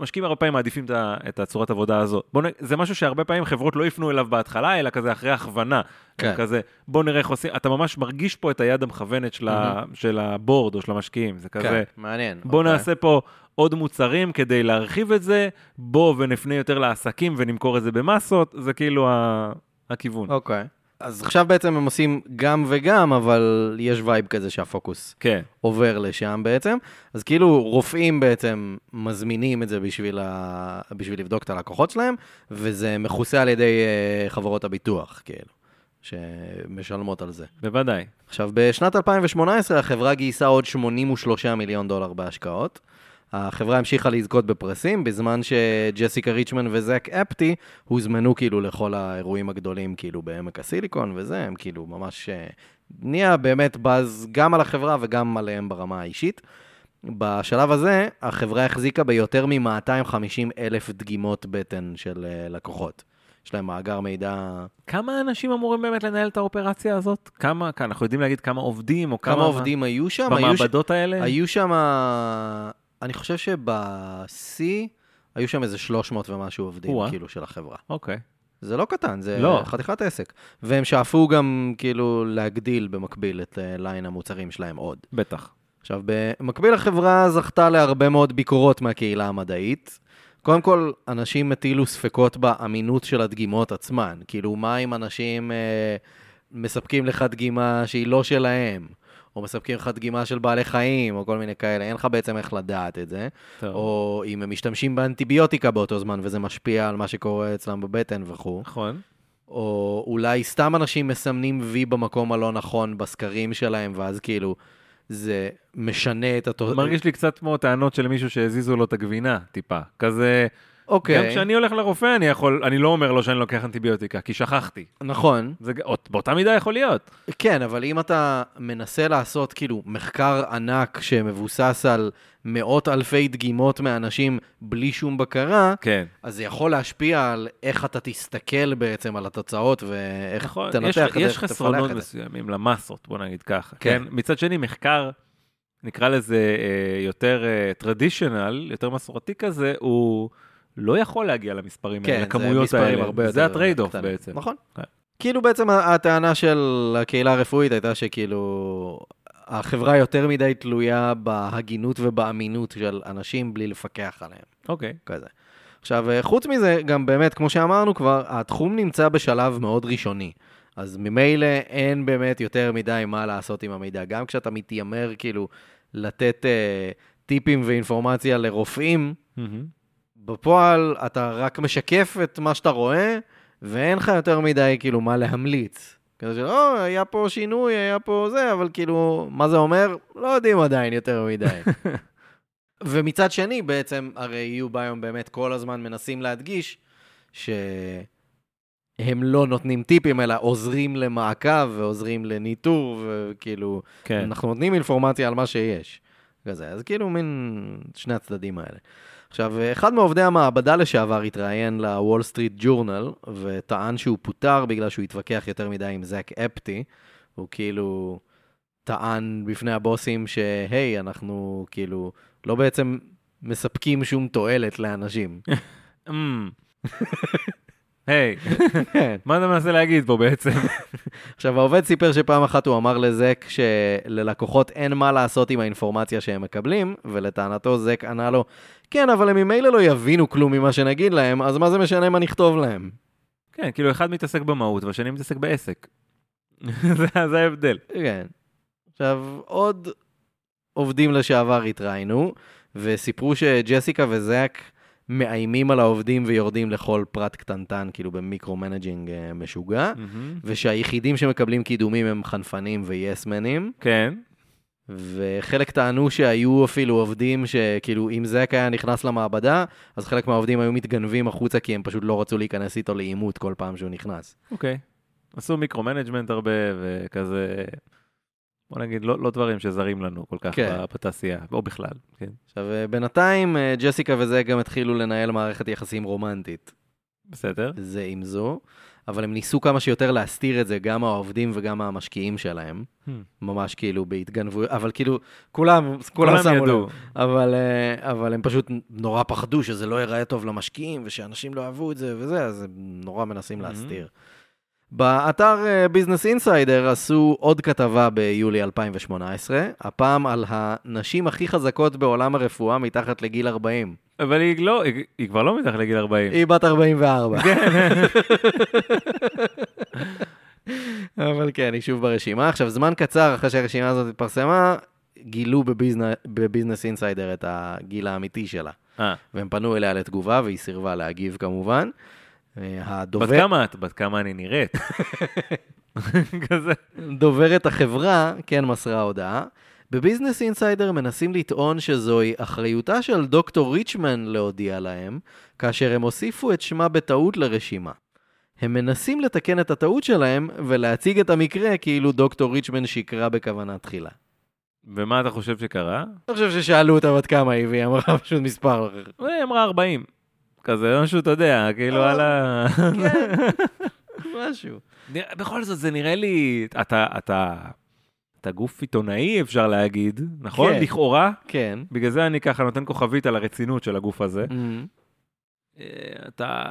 משקיעים הרבה פעמים מעדיפים את הצורת עבודה הזאת. בוא נ... זה משהו שהרבה פעמים חברות לא יפנו אליו בהתחלה, אלא כזה אחרי הכוונה. כן. כן. כזה, בוא נראה איך עושים, אתה ממש מרגיש פה את היד המכוונת של, ה... של ה board או של המשקיעים, זה כזה, כן, מעניין. בוא אוקיי. נעשה פה עוד מוצרים כדי להרחיב את זה, בוא ונפנה יותר לעסקים ונמכור את זה במסות, זה כאילו ה... הכיוון. אוקיי. אז עכשיו בעצם הם עושים גם וגם, אבל יש vibe כזה שהפוקוס כן, עובר לשם בעצם. אז כאילו רופאים בעצם מזמינים את זה בשביל, ה... בשביל לבדוק את הלקוחות שלהם, וזה מכוסה על ידי אה, חברות הביטוח, כאילו, שמשלמות על זה. בוודאי. עכשיו, בשנת 2018 החברה גייסה עוד 83 מיליון דולר בהשקעות. החברה המשיכה לזכות בפרסים, בזמן שג'סיקה ריצ'מן וזק אפטי הוזמנו כאילו לכל האירועים הגדולים, כאילו בעמק הסיליקון וזה, הם כאילו ממש... אה, נהיה באמת באז גם על החברה וגם עליהם ברמה האישית. בשלב הזה, החברה החזיקה ביותר מ-250 אלף דגימות בטן של אה, לקוחות. יש להם מאגר מידע... כמה אנשים אמורים באמת לנהל את האופרציה הזאת? כמה, אנחנו יודעים להגיד כמה עובדים, או כמה... כמה עובדים היו שם? היו ש- במעבדות האלה? היו שם, אני חושב שבשיא, היו שם איזה 300 ומשהו עובדים, או-אה. כאילו, של החברה. אוקיי. זה לא קטן, זה לא. חתיכת עסק. והם שאפו גם, כאילו, להגדיל במקביל את אה, ליין המוצרים שלהם עוד. בטח. עכשיו, במקביל החברה זכתה להרבה מאוד ביקורות מהקהילה המדעית. קודם כל, אנשים הטילו ספקות באמינות של הדגימות עצמן. כאילו, מה אם אנשים אה, מספקים לך דגימה שהיא לא שלהם, או מספקים לך דגימה של בעלי חיים, או כל מיני כאלה, אין לך בעצם איך לדעת את זה. טוב. או אם הם משתמשים באנטיביוטיקה באותו זמן, וזה משפיע על מה שקורה אצלם בבטן וכו'. נכון. או אולי סתם אנשים מסמנים וי במקום הלא נכון בסקרים שלהם, ואז כאילו זה משנה את התוצאה. מרגיש לי קצת כמו טענות של מישהו שהזיזו לו את הגבינה, טיפה. כזה, אוקיי, גם כשאני הולך לרופא, אני יכול, אני לא אומר לו שאני לוקח אנטיביוטיקה, כי שכחתי. נכון. זה באותה מידה יכול להיות. כן, אבל אם אתה מנסה לעשות כאילו מחקר ענק שמבוסס על מאות אלפי דגימות מאנשים בלי שום בקרה, כן. אז זה יכול להשפיע על איך אתה תסתכל בעצם על התוצאות ואיך נכון, תנתח יש, את זה, יש חסרונות. מסוימים למסות, בוא נגיד ככה. כן. כן. מצד שני, מחקר, נקרא לזה אה, יותר traditional, יותר מסורתי כזה, הוא לא יכול להגיע למספרים האלה, כן, זה לכמויות האלה. זה ה trade-off. בעצם. נכון. כן. כאילו בעצם הטענה של הקהילה הרפואית הייתה שכאילו החברה יותר מדי תלויה בהגינות ובאמינות של אנשים בלי לפקח עליהם, אוקיי. כזה. עכשיו, אה, חוץ מזה, גם באמת, כמו שאמרנו כבר, התחום נמצא בשלב מאוד ראשוני. אז ממילא אין באמת יותר מדי מה לעשות עם המידע. גם כשאתה מתיימר כאילו לתת אה, טיפים ואינפורמציה לרופאים, מהמם. בפועל אתה רק משקף את מה שאתה רואה, ואין לך יותר מדי כאילו מה להמליץ. כזה של, או, היה פה שינוי, היה פה זה, אבל כאילו, מה זה אומר? לא יודעים עדיין יותר מדי. ומצד שני, בעצם, הרי uBiome באמת כל הזמן מנסים להדגיש שהם לא נותנים טיפים, אלא עוזרים למעקב ועוזרים לניטור, וכאילו, כן. אנחנו נותנים אינפורמציה על מה שיש. כזה, אז כאילו מין שני הצדדים האלה. עכשיו, אחד מעובדי המעבדה לשעבר התראיין לוול סטריט ג'ורנל, וטען שהוא פוטר בגלל שהוא התווכח יותר מדי עם זאק אפטי. הוא כאילו טען בפני הבוסים שהי, אנחנו כאילו לא בעצם מספקים שום תועלת לאנשים. היי, כן. מה אתה מנסה להגיד פה בעצם? עכשיו, העובד סיפר שפעם אחת הוא אמר לזק שללקוחות אין מה לעשות עם האינפורמציה שהם מקבלים, ולטענתו זק ענה לו, כן, אבל הם ממילא לא יבינו כלום ממה שנגיד להם, אז מה זה משנה מה נכתוב להם? כן, כאילו אחד מתעסק במהות והשני מתעסק בעסק. זה זה ההבדל. כן. עכשיו, עוד עובדים לשעבר התראיינו, וסיפרו שג'סיקה וזק מאיימים על העובדים ויורדים לכל פרט קטנטן, כאילו ב micromanaging אה, משוגע, מהמם. ושהיחידים שמקבלים קידומים הם חנפנים ויסמנים, כן. וחלק טענו שהיו אפילו עובדים שכאילו אם זק היה נכנס למעבדה, אז חלק מהעובדים היו מתגנבים החוצה כי הם פשוט לא רצו להיכנס איתו לעימות כל פעם שהוא נכנס. אוקיי. עשו micromanagement הרבה, וכזה, בוא נגיד, לא, לא דברים שזרים לנו כל כך כן. בתעשייה, או בכלל, כן. עכשיו, אה, בינתיים אה, ג'סיקה וזק גם התחילו לנהל מערכת יחסים רומנטית. בסדר. זה עם זו, אבל הם ניסו כמה שיותר להסתיר את זה, גם העובדים וגם המשקיעים שלהם. Hmm. ממש כאילו בהתגנבויות, אבל כאילו, כולם, כולם שמו לב. אבל, אה, אבל הם פשוט נורא פחדו שזה לא ייראה טוב למשקיעים, ושאנשים לא אהבו את זה וזה, אז הם נורא מנסים Mhm. להסתיר. באתר ביזנס אינסיידר עשו עוד כתבה ביולי 2018, הפעם על הנשים הכי חזקות בעולם הרפואה מתחת לגיל 40. אבל היא לא, היא, היא כבר לא מתחת לגיל 40. היא בת 44. כן. אבל כן, היא שוב ברשימה. עכשיו, זמן קצר אחרי שהרשימה הזאת התפרסמה, גילו בביזנ- בביזנס אינסיידר את הגיל האמיתי שלה. אה, והם פנו אליה לתגובה, והיא סירבה להגיב כמובן. אה, בת הדובר... כמה את? בת כמה אני נראית? כזה. דוברת החברה כן מסרה הודעה. בביזנס אינסיידר מנסים לטעון שזוהי אחריותה של דוקטור ריצ'מן להודיע להם, כאשר הם הוסיפו את שמה בטעות לרשימה. הם מנסים לתקן את הטעות שלהם ולהציג את המקרה כאילו דוקטור ריצ'מן שקרה בכוונה תחילה. ומה אתה חושב שקרה? אני חושב ששאלו אותה בת כמה היא והיא אמרה פשוט מספר. היא אמרה 40. כזה, משהו, אתה יודע, כאילו אה. על ה... כן, משהו. בכל זאת, זה נראה לי, אתה, אתה, אתה גוף עיתונאי, אפשר להגיד, נכון? כן. לכאורה. כן. בגלל זה אני ככה נותן כוכבית על הרצינות של הגוף הזה. Mhm. אה, אתה,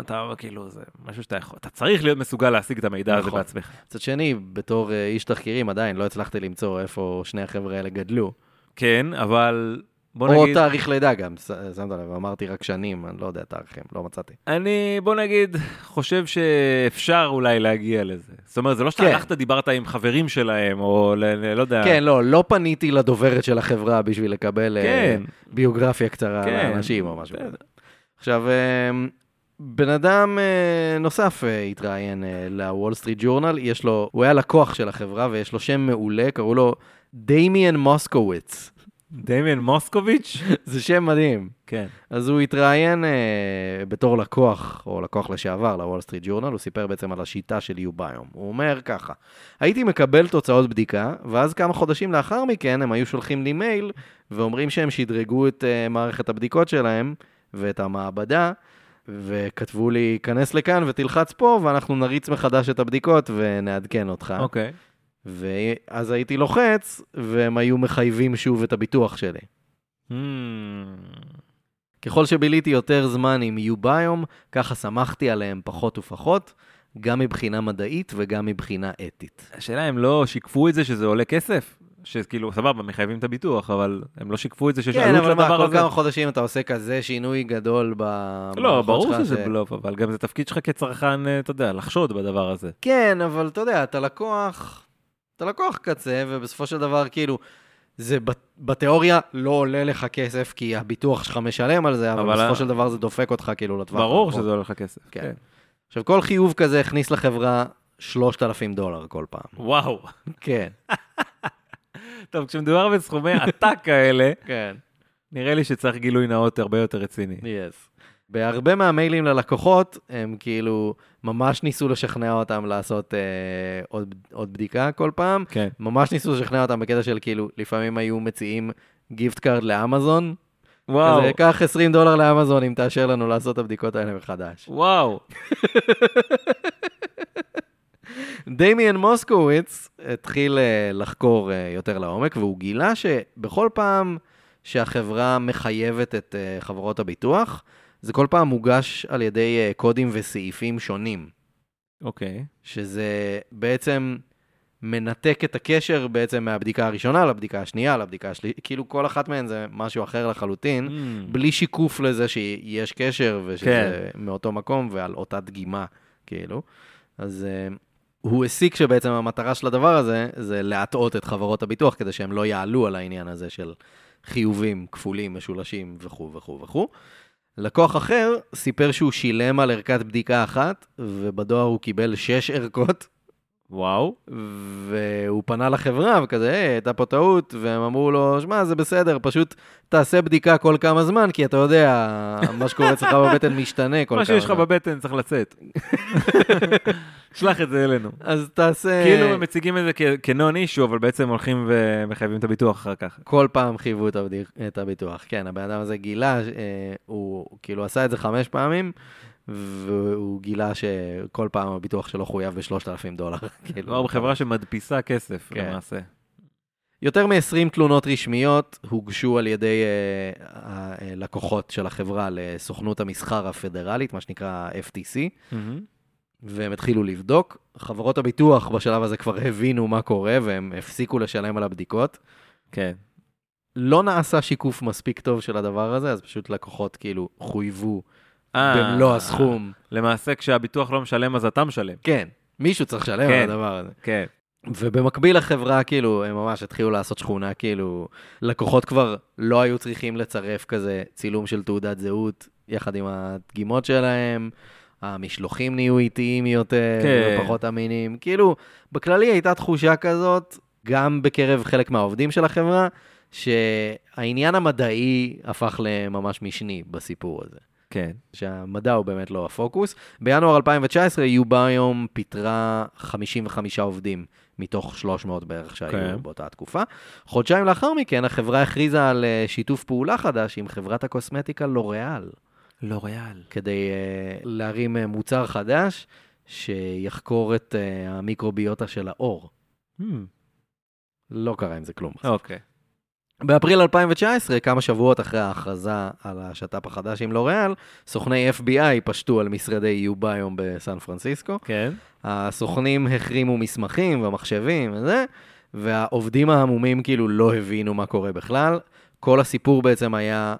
אתה כאילו, זה משהו שאתה יכול, אתה צריך להיות מסוגל להשיג את המידע הזה נכון. בעצמך. מצד שני, בתור אה, איש תחקירים עדיין לא הצלחתי למצוא איפה שני החבר'ה האלה גדלו. כן, אבל בוא או נגיד, תאריך לידה גם, שמת לב, אמרתי רק שנים, אני לא יודע תאריכים, לא מצאתי. אני, בוא נגיד, חושב שאפשר אולי להגיע לזה. זאת אומרת, זה לא שאתה כן. הלכת, דיברת עם חברים שלהם, או ל, ל, לא יודע. כן, לא, לא פניתי לדוברת של החברה בשביל לקבל אה, כן. ביוגרפיה קצרה כן. על האנשים או משהו. כזה. עכשיו, אה, בן אדם אה, נוסף אה, התראיין לוול סטריט ג'ורנל, יש לו, הוא היה לקוח של החברה ויש לו שם מעולה, קראו לו דמיאן מוסקוביץ. דמיאן מוסקוביץ'? זה שם מדהים. כן. אז הוא התראיין אה, בתור לקוח, או לקוח לשעבר, לוול סטריט ג'ורנל, הוא סיפר בעצם על השיטה של uBiome. הוא אומר ככה, הייתי מקבל תוצאות בדיקה, ואז כמה חודשים לאחר מכן הם היו שולחים לי מייל, ואומרים שהם שדרגו את אה, מערכת הבדיקות שלהם, ואת המעבדה, וכתבו לי, כנס לכאן ותלחץ פה, ואנחנו נריץ מחדש את הבדיקות ונעדכן אותך. אוקיי. ואז הייתי לוחץ, והם היו מחייבים שוב את הביטוח שלי. Hmm. ככל שביליתי יותר זמן עם יוביום, ככה שמחתי עליהם פחות ופחות, גם מבחינה מדעית וגם מבחינה אתית. השאלה אם לא שיקפו את זה שזה עולה כסף? שכאילו, סבבה, מחייבים את הביטוח, אבל הם לא שיקפו את זה שיש כן, עלות אבל מה, לדבר כל הזה? כמה חודשים אתה עושה כזה שינוי גדול במערכות שלך? לא, ברור ש- שזה בלוף, אבל גם זה תפקיד שלך כצרכן, אה, אתה יודע, לחשוד בדבר הזה. כן, אבל אתה יודע, אתה לקוח, אתה לקוח קצה, ובסופו של דבר, כאילו, זה בת- בתיאוריה לא עולה לך כסף, כי הביטוח שלך משלם על זה, אבל, אבל בסופו של דבר זה דופק אותך כאילו לטווח. ברור. שזה עולה לך כסף. כן. כן. עכשיו, כל חיוב כזה הכניס לחברה 3,000 דולר כל פעם. וואו. כן. טוב, כשמדובר בסכומי עתק כאלה, כן. נראה לי שצריך גילוי נאות הרבה יותר רציני. yes. בהרבה מהמיילים ללקוחות, הם כאילו ממש ניסו לשכנע אותם לעשות אה, עוד, עוד בדיקה כל פעם. כן. ממש ניסו לשכנע אותם בקטע של כאילו, לפעמים היו מציעים gift card לאמזון. וואו, כזה, קח 20 דולר לאמזון אם תאשר לנו לעשות את הבדיקות האלה מחדש. וואו. דמיאן מוסקוביץ התחיל אה, לחקור אה, יותר לעומק, והוא גילה שבכל פעם שהחברה מחייבת את אה, חברות הביטוח, זה כל פעם מוגש על ידי אה, קודים וסעיפים שונים, אוקיי. שזה בעצם מנתק את הקשר בעצם מהבדיקה הראשונה לבדיקה השנייה, לבדיקה השלישית, כאילו כל אחת מהן זה משהו אחר לחלוטין, Mm. בלי שיקוף לזה שיש קשר ושזה כן. מאותו מקום ועל אותה דגימה, כאילו. אז uh, הוא הסיק שבעצם המטרה של הדבר הזה זה להטעות את חברות הביטוח כדי שהם לא יעלו על העניין הזה של חיובים כפולים, משולשים וכו' וכו' וכו'. לקוח אחר סיפר שהוא שילם על ערכת בדיקה אחת, ובדואר הוא קיבל שש ערכות, וואו. והוא פנה לחברה וכזה, היי, הייתה פה טעות, והם אמרו לו, שמע, זה בסדר, פשוט תעשה בדיקה כל כמה זמן, כי אתה יודע, מה שקורה אצלך בבטן משתנה כל כמה מה זמן. שיש לך בבטן צריך לצאת. שלח את זה אלינו. אז תעשה... כאילו הם מציגים את זה כנון אישו, אבל בעצם הולכים ומחייבים את הביטוח אחר כך. כל פעם חייבו את הביטוח. כן, הבן אדם הזה גילה, אה, הוא כאילו עשה את זה חמש פעמים, והוא גילה שכל פעם הביטוח שלו חויב ב-3,000 דולר. כאילו, בחברה שמדפיסה כסף, כן. למעשה. יותר מ-20 תלונות רשמיות הוגשו על ידי אה, הלקוחות של החברה לסוכנות המסחר הפדרלית, מה שנקרא FTC, מהמם. והם התחילו לבדוק. חברות הביטוח בשלב הזה כבר הבינו מה קורה, והם הפסיקו לשלם על הבדיקות. כן. לא נעשה שיקוף מספיק טוב של הדבר הזה, אז פשוט לקוחות כאילו חויבו במלוא הסכום. למעשה, כשהביטוח לא משלם, אז אתה משלם. כן, מישהו צריך לשלם כן. על הדבר הזה. כן. ובמקביל לחברה, כאילו, הם ממש התחילו לעשות שכונה, כאילו, לקוחות כבר לא היו צריכים לצרף כזה צילום של תעודת זהות יחד עם הדגימות שלהם, המשלוחים נהיו איטיים יותר, כן. ופחות אמינים. כאילו, בכללי הייתה תחושה כזאת, גם בקרב חלק מהעובדים של החברה, שהעניין המדעי הפך לממש משני בסיפור הזה. כן. שהמדע הוא באמת לא הפוקוס. בינואר 2019 יוביום פיטרה 55 עובדים מתוך 300 בערך שהיו כן. באותה תקופה. חודשיים לאחר מכן החברה הכריזה על אה, שיתוף פעולה חדש עם חברת הקוסמטיקה לוריאל, לוריאל. כדי אה, להרים אה, מוצר חדש שיחקור את אה, המיקרוביוטה של האור. לא קרה עם זה כלום. אוקיי. באפריל 2019, כמה שבועות אחרי ההכרזה על השת"פ החדש עם לוריאל, סוכני FBI פשטו על משרדי יוביום בסן פרנסיסקו. כן. הסוכנים החרימו מסמכים ומחשבים וזה, והעובדים ההמומים כאילו לא הבינו מה קורה בכלל. כל הסיפור בעצם היה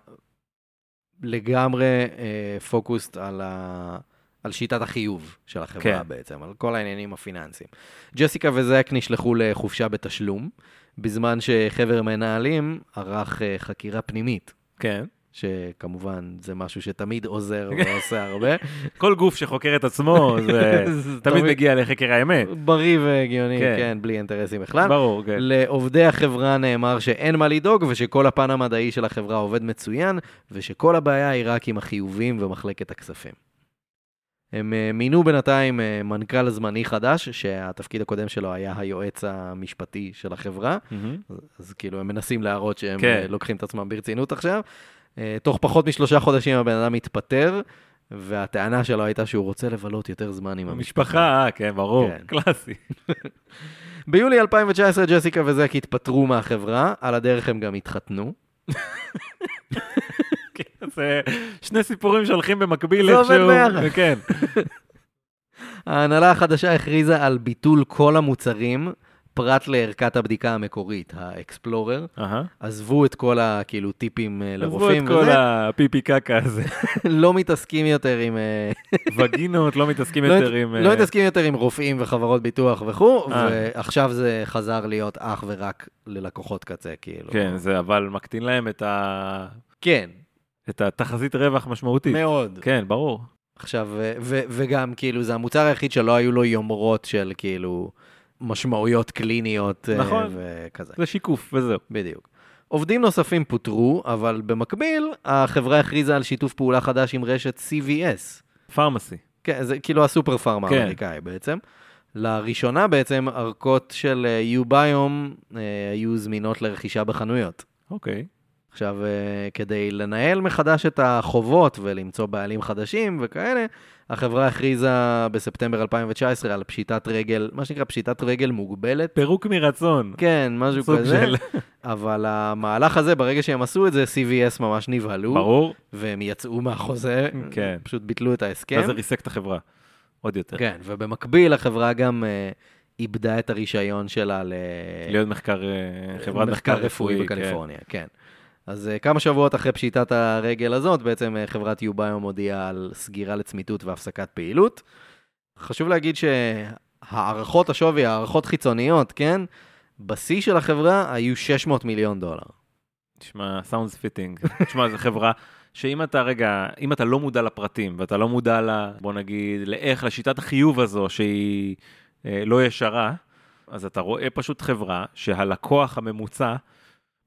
לגמרי אה, פוקוסט על, ה... על שיטת החיוב של החברה. כן. בעצם, על כל העניינים הפיננסיים. ג'סיקה וזק נשלחו לחופשה בתשלום, בזמן שחבר מנהלים ערך אה, חקירה פנימית. כן. שכמובן זה משהו שתמיד עוזר ועושה הרבה. כל גוף שחוקר את עצמו, זה זה תמיד מגיע לחקר האמת. בריא והגיוני, כן. כן, בלי אינטרסים בכלל. ברור, כן. לעובדי החברה נאמר שאין מה לדאוג ושכל הפן המדעי של החברה עובד מצוין, ושכל הבעיה היא רק עם החיובים ומחלקת הכספים. הם אה, מינו בינתיים אה, מנכ"ל זמני חדש, שהתפקיד הקודם שלו היה היועץ המשפטי של החברה, מהמם. אז, אז כאילו הם מנסים להראות שהם כן. כן. לוקחים את עצמם ברצינות עכשיו. אה, תוך פחות משלושה חודשים הבן אדם התפטר, והטענה שלו הייתה שהוא רוצה לבלות יותר זמן עם המשפחה. המשפחה, אה, כן, ברור. כן. קלאסי. ביולי 2019 ג'סיקה וזק התפטרו מהחברה, על הדרך הם גם התחתנו. כן, זה שני סיפורים שהולכים במקביל זה עובד איכשהו. ביחד. כן. ההנהלה החדשה הכריזה על ביטול כל המוצרים, פרט לערכת הבדיקה המקורית, האקספלורר. אהה. עזבו את כל הכאילו טיפים אה, עזבו לרופאים את כל הפיפי קקה הזה. לא מתעסקים יותר עם... אה, וגינות, לא מתעסקים לא יותר עם... לא אה, מתעסקים יותר עם רופאים וחברות ביטוח וכו'. ועכשיו זה חזר להיות אך ורק ללקוחות קצה, כאילו. כן, זה אבל מקטין להם את ה... כן, את התחזית רווח משמעותית. מאוד. כן, ברור. עכשיו, ו- ו- וגם, כאילו, זה המוצר היחיד שלא היו לו יומרות של, כאילו, משמעויות קליניות. אה, נכון. וכזה, זה שיקוף וזהו. בדיוק. עובדים נוספים פוטרו, אבל במקביל, החברה הכריזה על שיתוף פעולה חדש עם רשת CVS. פארמסי. כן, זה כאילו הסופר פארמה כן. האמריקאי בעצם. לראשונה בעצם, ערכות של יוביום היו זמינות לרכישה בחנויות. אוקיי. עכשיו, אה, כדי לנהל מחדש את החובות ולמצוא בעלים חדשים וכאלה, החברה הכריזה בספטמבר 2019 על פשיטת רגל, מה שנקרא פשיטת רגל מוגבלת. פירוק מרצון. כן, משהו סוג כזה. של- אבל המהלך הזה, ברגע שהם עשו את זה, CVS ממש נבהלו. ברור. והם יצאו מהחוזה, כן. פשוט ביטלו את ההסכם. ואז זה ריסק את החברה. עוד יותר. כן, ובמקביל החברה גם אה, איבדה את הרישיון שלה ל... להיות מחקר, אה, חברת מחקר רפואי. כן. בקליפורניה, כן. אז אה, כמה שבועות אחרי פשיטת הרגל הזאת, בעצם אה, חברת יוביום הודיעה על סגירה לצמיתות והפסקת פעילות. חשוב להגיד שהערכות השווי, הערכות חיצוניות, כן? בשיא של החברה היו 600 מיליון דולר. תשמע, sounds fitting. תשמע, זו חברה שאם אתה רגע, אם אתה לא מודע לפרטים, ואתה לא מודע ל... בוא נגיד, לאיך, לשיטת החיוב הזו, שהיא אה, לא ישרה, אז אתה רואה פשוט חברה שהלקוח הממוצע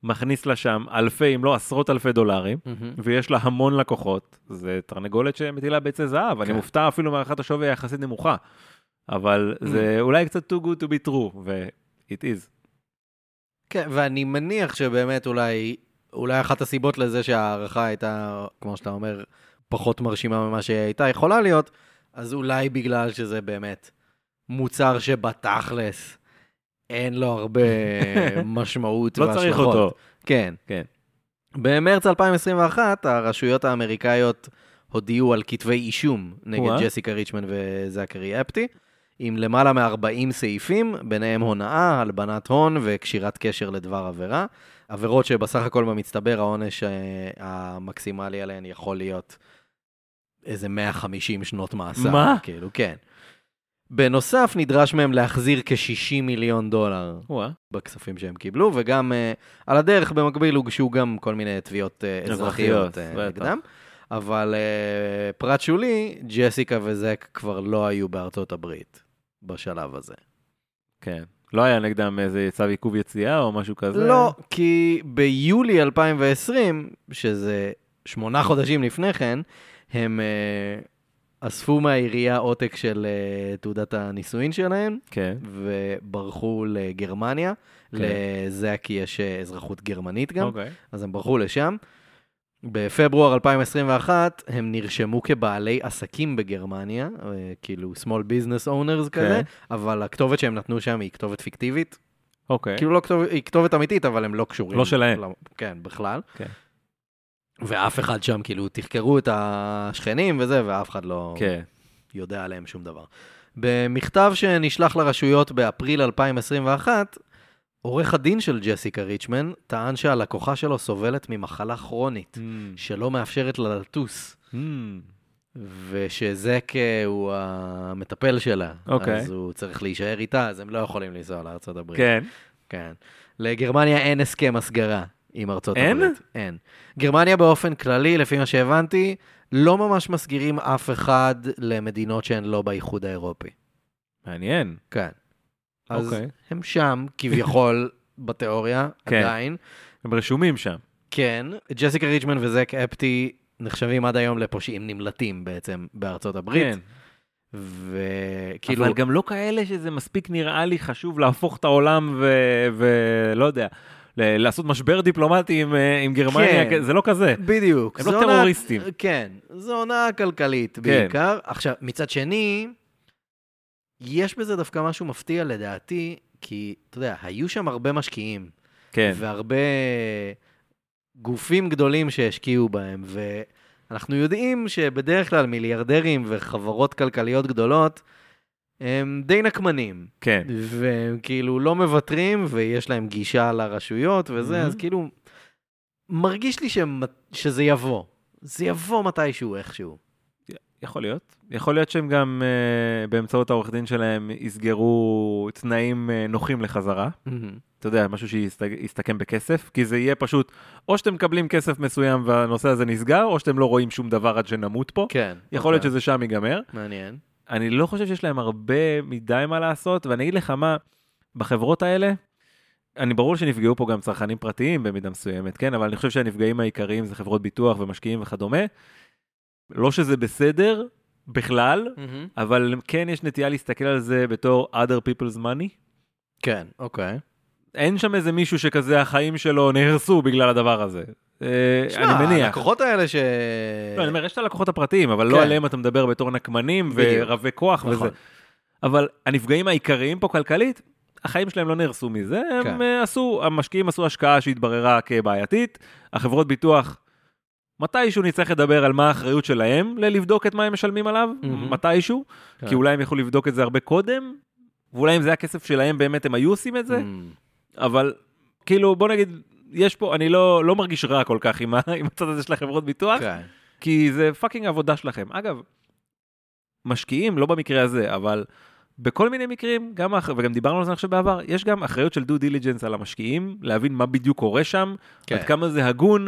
מכניס לה שם אלפי, אם לא עשרות אלפי דולרים, ויש לה המון לקוחות. זה תרנגולת שמטילה ביצי זהב, אני כן. מופתע אפילו מהערכת השווי היחסית נמוכה. אבל זה אולי קצת too good to be true, ו-it is. כן, ואני מניח שבאמת אולי, אולי אחת הסיבות לזה שההערכה הייתה, כמו שאתה אומר, פחות מרשימה ממה שהיא הייתה יכולה להיות, אז אולי בגלל שזה באמת מוצר שבתכלס אין לו הרבה משמעות לא צריך והשלכות. אותו. כן. כן. במרץ 2021, הרשויות האמריקאיות הודיעו על כתבי אישום נגד. ג'סיקה ריצ'מן וזכרי אפטי, עם למעלה מ-40 סעיפים, ביניהם הונאה, הלבנת הון וקשירת קשר לדבר עבירה. עבירות שבסך הכל במצטבר העונש אה, המקסימלי עליהן יכול להיות איזה 150 שנות מאסר. מה? כאילו, כן. בנוסף, נדרש מהם להחזיר כ-60 מיליון דולר וואה. בכספים שהם קיבלו, וגם uh, על הדרך במקביל הוגשו גם כל מיני תביעות uh, אזרחיות, uh, בטח. נגדם. אבל uh, פרט שולי, ג'סיקה וזק כבר לא היו בארצות הברית בשלב הזה. כן. לא היה נגדם איזה צו עיכוב יציאה או משהו כזה? לא, כי ביולי 2020, שזה שמונה חודשים לפני כן, הם uh, אספו מהעירייה עותק של uh, תעודת הנישואין שלהם, כן. וברחו לגרמניה. כן. לזק יש אה, אזרחות גרמנית גם, אוקיי. אז הם ברחו לשם. בפברואר 2021 הם נרשמו כבעלי עסקים בגרמניה, אה, כאילו small business owners כזה, אבל הכתובת שהם נתנו שם היא כתובת פיקטיבית. אוקיי. כאילו לא כתובת, היא כתובת אמיתית, אבל הם לא קשורים. לא שלהם. ל- כן, בכלל. כן. ואף אחד שם, כאילו, תחקרו את השכנים וזה, ואף אחד לא כן. יודע עליהם שום דבר. במכתב שנשלח לרשויות באפריל 2021, עורך הדין של ג'סיקה ריצ'מן טען שהלקוחה שלו סובלת ממחלה כרונית, Mm. שלא מאפשרת לה לטוס, Mm. ושזק הוא המטפל שלה. אוקיי. אז הוא צריך להישאר איתה, אז הם לא יכולים לנסוע לארצות הברית. כן. כן. לגרמניה אין הסכם הסגרה עם ארצות אין? הברית. אין? גרמניה באופן כללי, לפי מה שהבנתי, לא ממש מסגירים אף אחד למדינות שהן לא באיחוד האירופי. מעניין. כן. אז אוקיי. הם שם, כביכול, בתיאוריה, כן. עדיין. הם רשומים שם. כן, ג'סיקה ריצ'מן וזק אפטי נחשבים עד היום לפושעים נמלטים בעצם בארצות הברית. כן. וכאילו, אבל גם לא כאלה שזה מספיק נראה לי חשוב להפוך את העולם ולא יודע, ל- לעשות משבר דיפלומטי עם, אה, עם גרמניה, כן. זה לא כזה. בדיוק. הם לא הונאה- טרוריסטים. כן, זו הונאה כלכלית כן. בעיקר. עכשיו, מצד שני, יש בזה דווקא משהו מפתיע לדעתי, כי, אתה יודע, היו שם הרבה משקיעים, כן. והרבה גופים גדולים שהשקיעו בהם, ואנחנו יודעים שבדרך כלל מיליארדרים וחברות כלכליות גדולות, הם די נקמנים, כן. והם כאילו לא מוותרים, ויש להם גישה לרשויות וזה, Mhm. אז כאילו, מרגיש לי שהם- שזה יבוא. זה יבוא מתישהו, איכשהו. יכול להיות. יכול להיות שהם גם uh, באמצעות העורך דין שלהם יסגרו תנאים uh, נוחים לחזרה. אתה יודע, משהו שיסתכם בכסף, כי זה יהיה פשוט, או שאתם מקבלים כסף מסוים והנושא הזה נסגר, או שאתם לא רואים שום דבר עד שנמות פה. כן. יכול להיות אוקיי. שזה שם ייגמר. מעניין. אני לא חושב שיש להם הרבה מדי מה לעשות, ואני אגיד לך מה, בחברות האלה, אני ברור שנפגעו פה גם צרכנים פרטיים במידה מסוימת, כן? אבל אני חושב שהנפגעים העיקריים זה חברות ביטוח ומשקיעים וכדומה. לא שזה בסדר בכלל, אבל כן יש נטייה להסתכל על זה בתור other people's money. כן, אוקיי. אין שם איזה מישהו שכזה החיים שלו נהרסו בגלל הדבר הזה. אה, שמע, אני מניח. הלקוחות האלה ש... לא, אני אומר, יש את הלקוחות הפרטיים, אבל לא כן. עליהם אתה מדבר בתור נקמנים. ורבי כוח נכון. וזה. אבל הנפגעים העיקריים פה כלכלית, החיים שלהם לא נהרסו מזה, הם כן. אה, עשו, המשקיעים עשו השקעה שהתבררה כבעייתית, החברות ביטוח, מתישהו נצטרך לדבר על מה האחריות שלהם ללבדוק את מה הם משלמים עליו, מהמם. מתישהו, כן. כי אולי הם יכלו לבדוק את זה הרבה קודם, ואולי אם זה הכסף שלהם באמת הם היו עושים את זה, Mm, אבל כאילו בוא נגיד, יש פה, אני לא, לא מרגיש רע כל כך עם, עם הצד הזה של החברות ביטוח, כן. כי זה fucking עבודה שלכם. אגב, משקיעים, לא במקרה הזה, אבל בכל מיני מקרים, גם, וגם דיברנו על זה עכשיו בעבר, יש גם אחריות של due diligence על המשקיעים, להבין מה בדיוק קורה שם, כן. עד כמה זה הגון,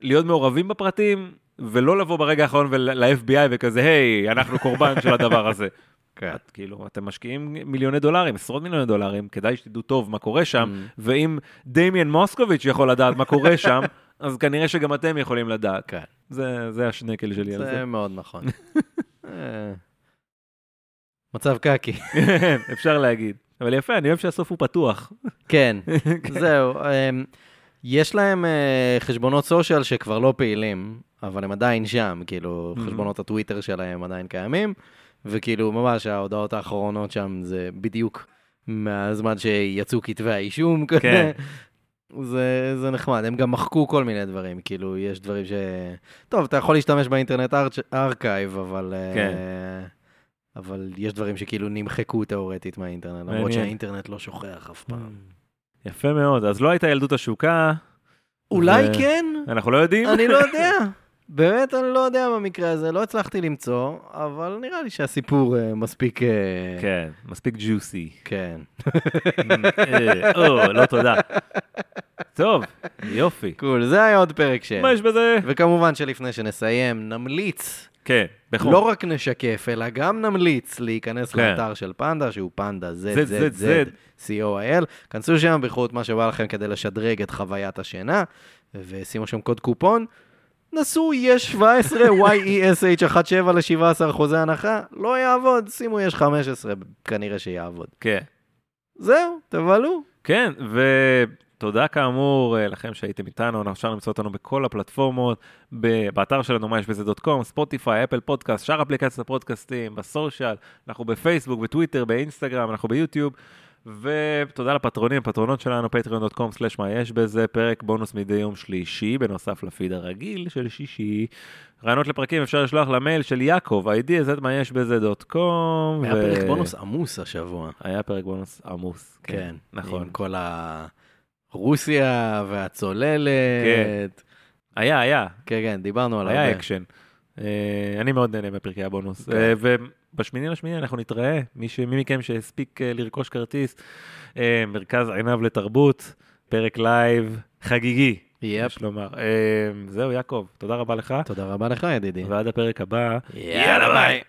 להיות מעורבים בפרטים, ולא לבוא ברגע האחרון ל-FBI וכזה, היי, אנחנו קורבן של הדבר הזה. כן. את, כאילו, אתם משקיעים מיליוני דולרים, עשרות מיליוני דולרים, כדאי שתדעו טוב מה קורה שם, Mm. ואם דמיאן מוסקוביץ' יכול לדעת מה קורה שם, אז כנראה שגם אתם יכולים לדעת. כן. זה, זה השנקל שלי על זה. זה מאוד נכון. אה, מצב קקי. כן, אפשר להגיד. אבל יפה, אני אוהב שהסוף הוא פתוח. כן, זהו. אמ, יש להם אה, חשבונות social שכבר לא פעילים, אבל הם עדיין שם, כאילו, Mhm. חשבונות הטוויטר שלהם עדיין קיימים, וכאילו, ממש ההודעות האחרונות שם זה בדיוק מהזמן שיצאו כתבי האישום. כן. זה, זה נחמד, הם גם מחקו כל מיני דברים, כאילו, יש דברים ש... טוב, אתה יכול להשתמש ב Internet Archive, אבל... אה, כן. אבל יש דברים שכאילו נמחקו תאורטית מהאינטרנט, למרות. שהאינטרנט לא שוכח אף פעם. יפה מאוד. אז לא הייתה ילדות השוקה, אולי ו- כן, אנחנו לא יודעים. אני לא יודע. באמת, אני לא יודע במקרה הזה, לא הצלחתי למצוא, אבל נראה לי שהסיפור אה, מספיק... אה, כן, מספיק ג'וסי. כן. או, לא תודה. טוב, יופי. קול, זה היה עוד פרק של. מה יש בזה? וכמובן שלפני שנסיים, נמליץ, כן, בחום. לא רק נשקף, אלא גם נמליץ להיכנס כן. לאתר של פנדה, שהוא פנדה. ZZZ, כנסו שם, בחרו את מה שבא לכם כדי לשדרג את חוויית השינה, ושימו שם קוד קופון. נסו יש 17 YESH 17 ל-17 אחוזי הנחה, לא יעבוד, שימו יש 15, כנראה שיעבוד. כן. זהו, תבלו. כן, ותודה כאמור אה, לכם שהייתם איתנו, אפשר למצוא אותנו בכל הפלטפורמות, באתר שלנו, מה יש בזה דוט קום, ספוטיפיי, אפל פודקאסט, שאר אפליקציות הפודקאסטים, בסושיאל, אנחנו בפייסבוק, בטוויטר, באינסטגרם, אנחנו ביוטיוב, ותודה לפטרונים, פטרונות שלנו, patreon.com/מה יש בזה, פרק בונוס מדי יום שלישי, בנוסף לפיד הרגיל של שישי. רעיונות לפרקים אפשר לשלוח למייל של יעקב, זה מה יש בזה דוט קום. היה פרק בונוס עמוס השבוע. היה פרק בונוס עמוס. כן, נכון. עם כל הרוסיה והצוללת. כן. היה, היה, כן, כן, דיברנו על היה הרבה. אקשן. אה, אני מאוד נהנה מפרקי הבונוס. כן. אה, ובשמיני לשמיני אנחנו נתראה, מי ש- מי מכם שהספיק אה, לרכוש כרטיס, אה, מרכז עינב לתרבות, פרק live חגיגי, yep. יש לומר. אה, זהו, יעקב, תודה רבה לך, תודה רבה לך, ידידי. ועד הפרק הבא. יאללה ביי.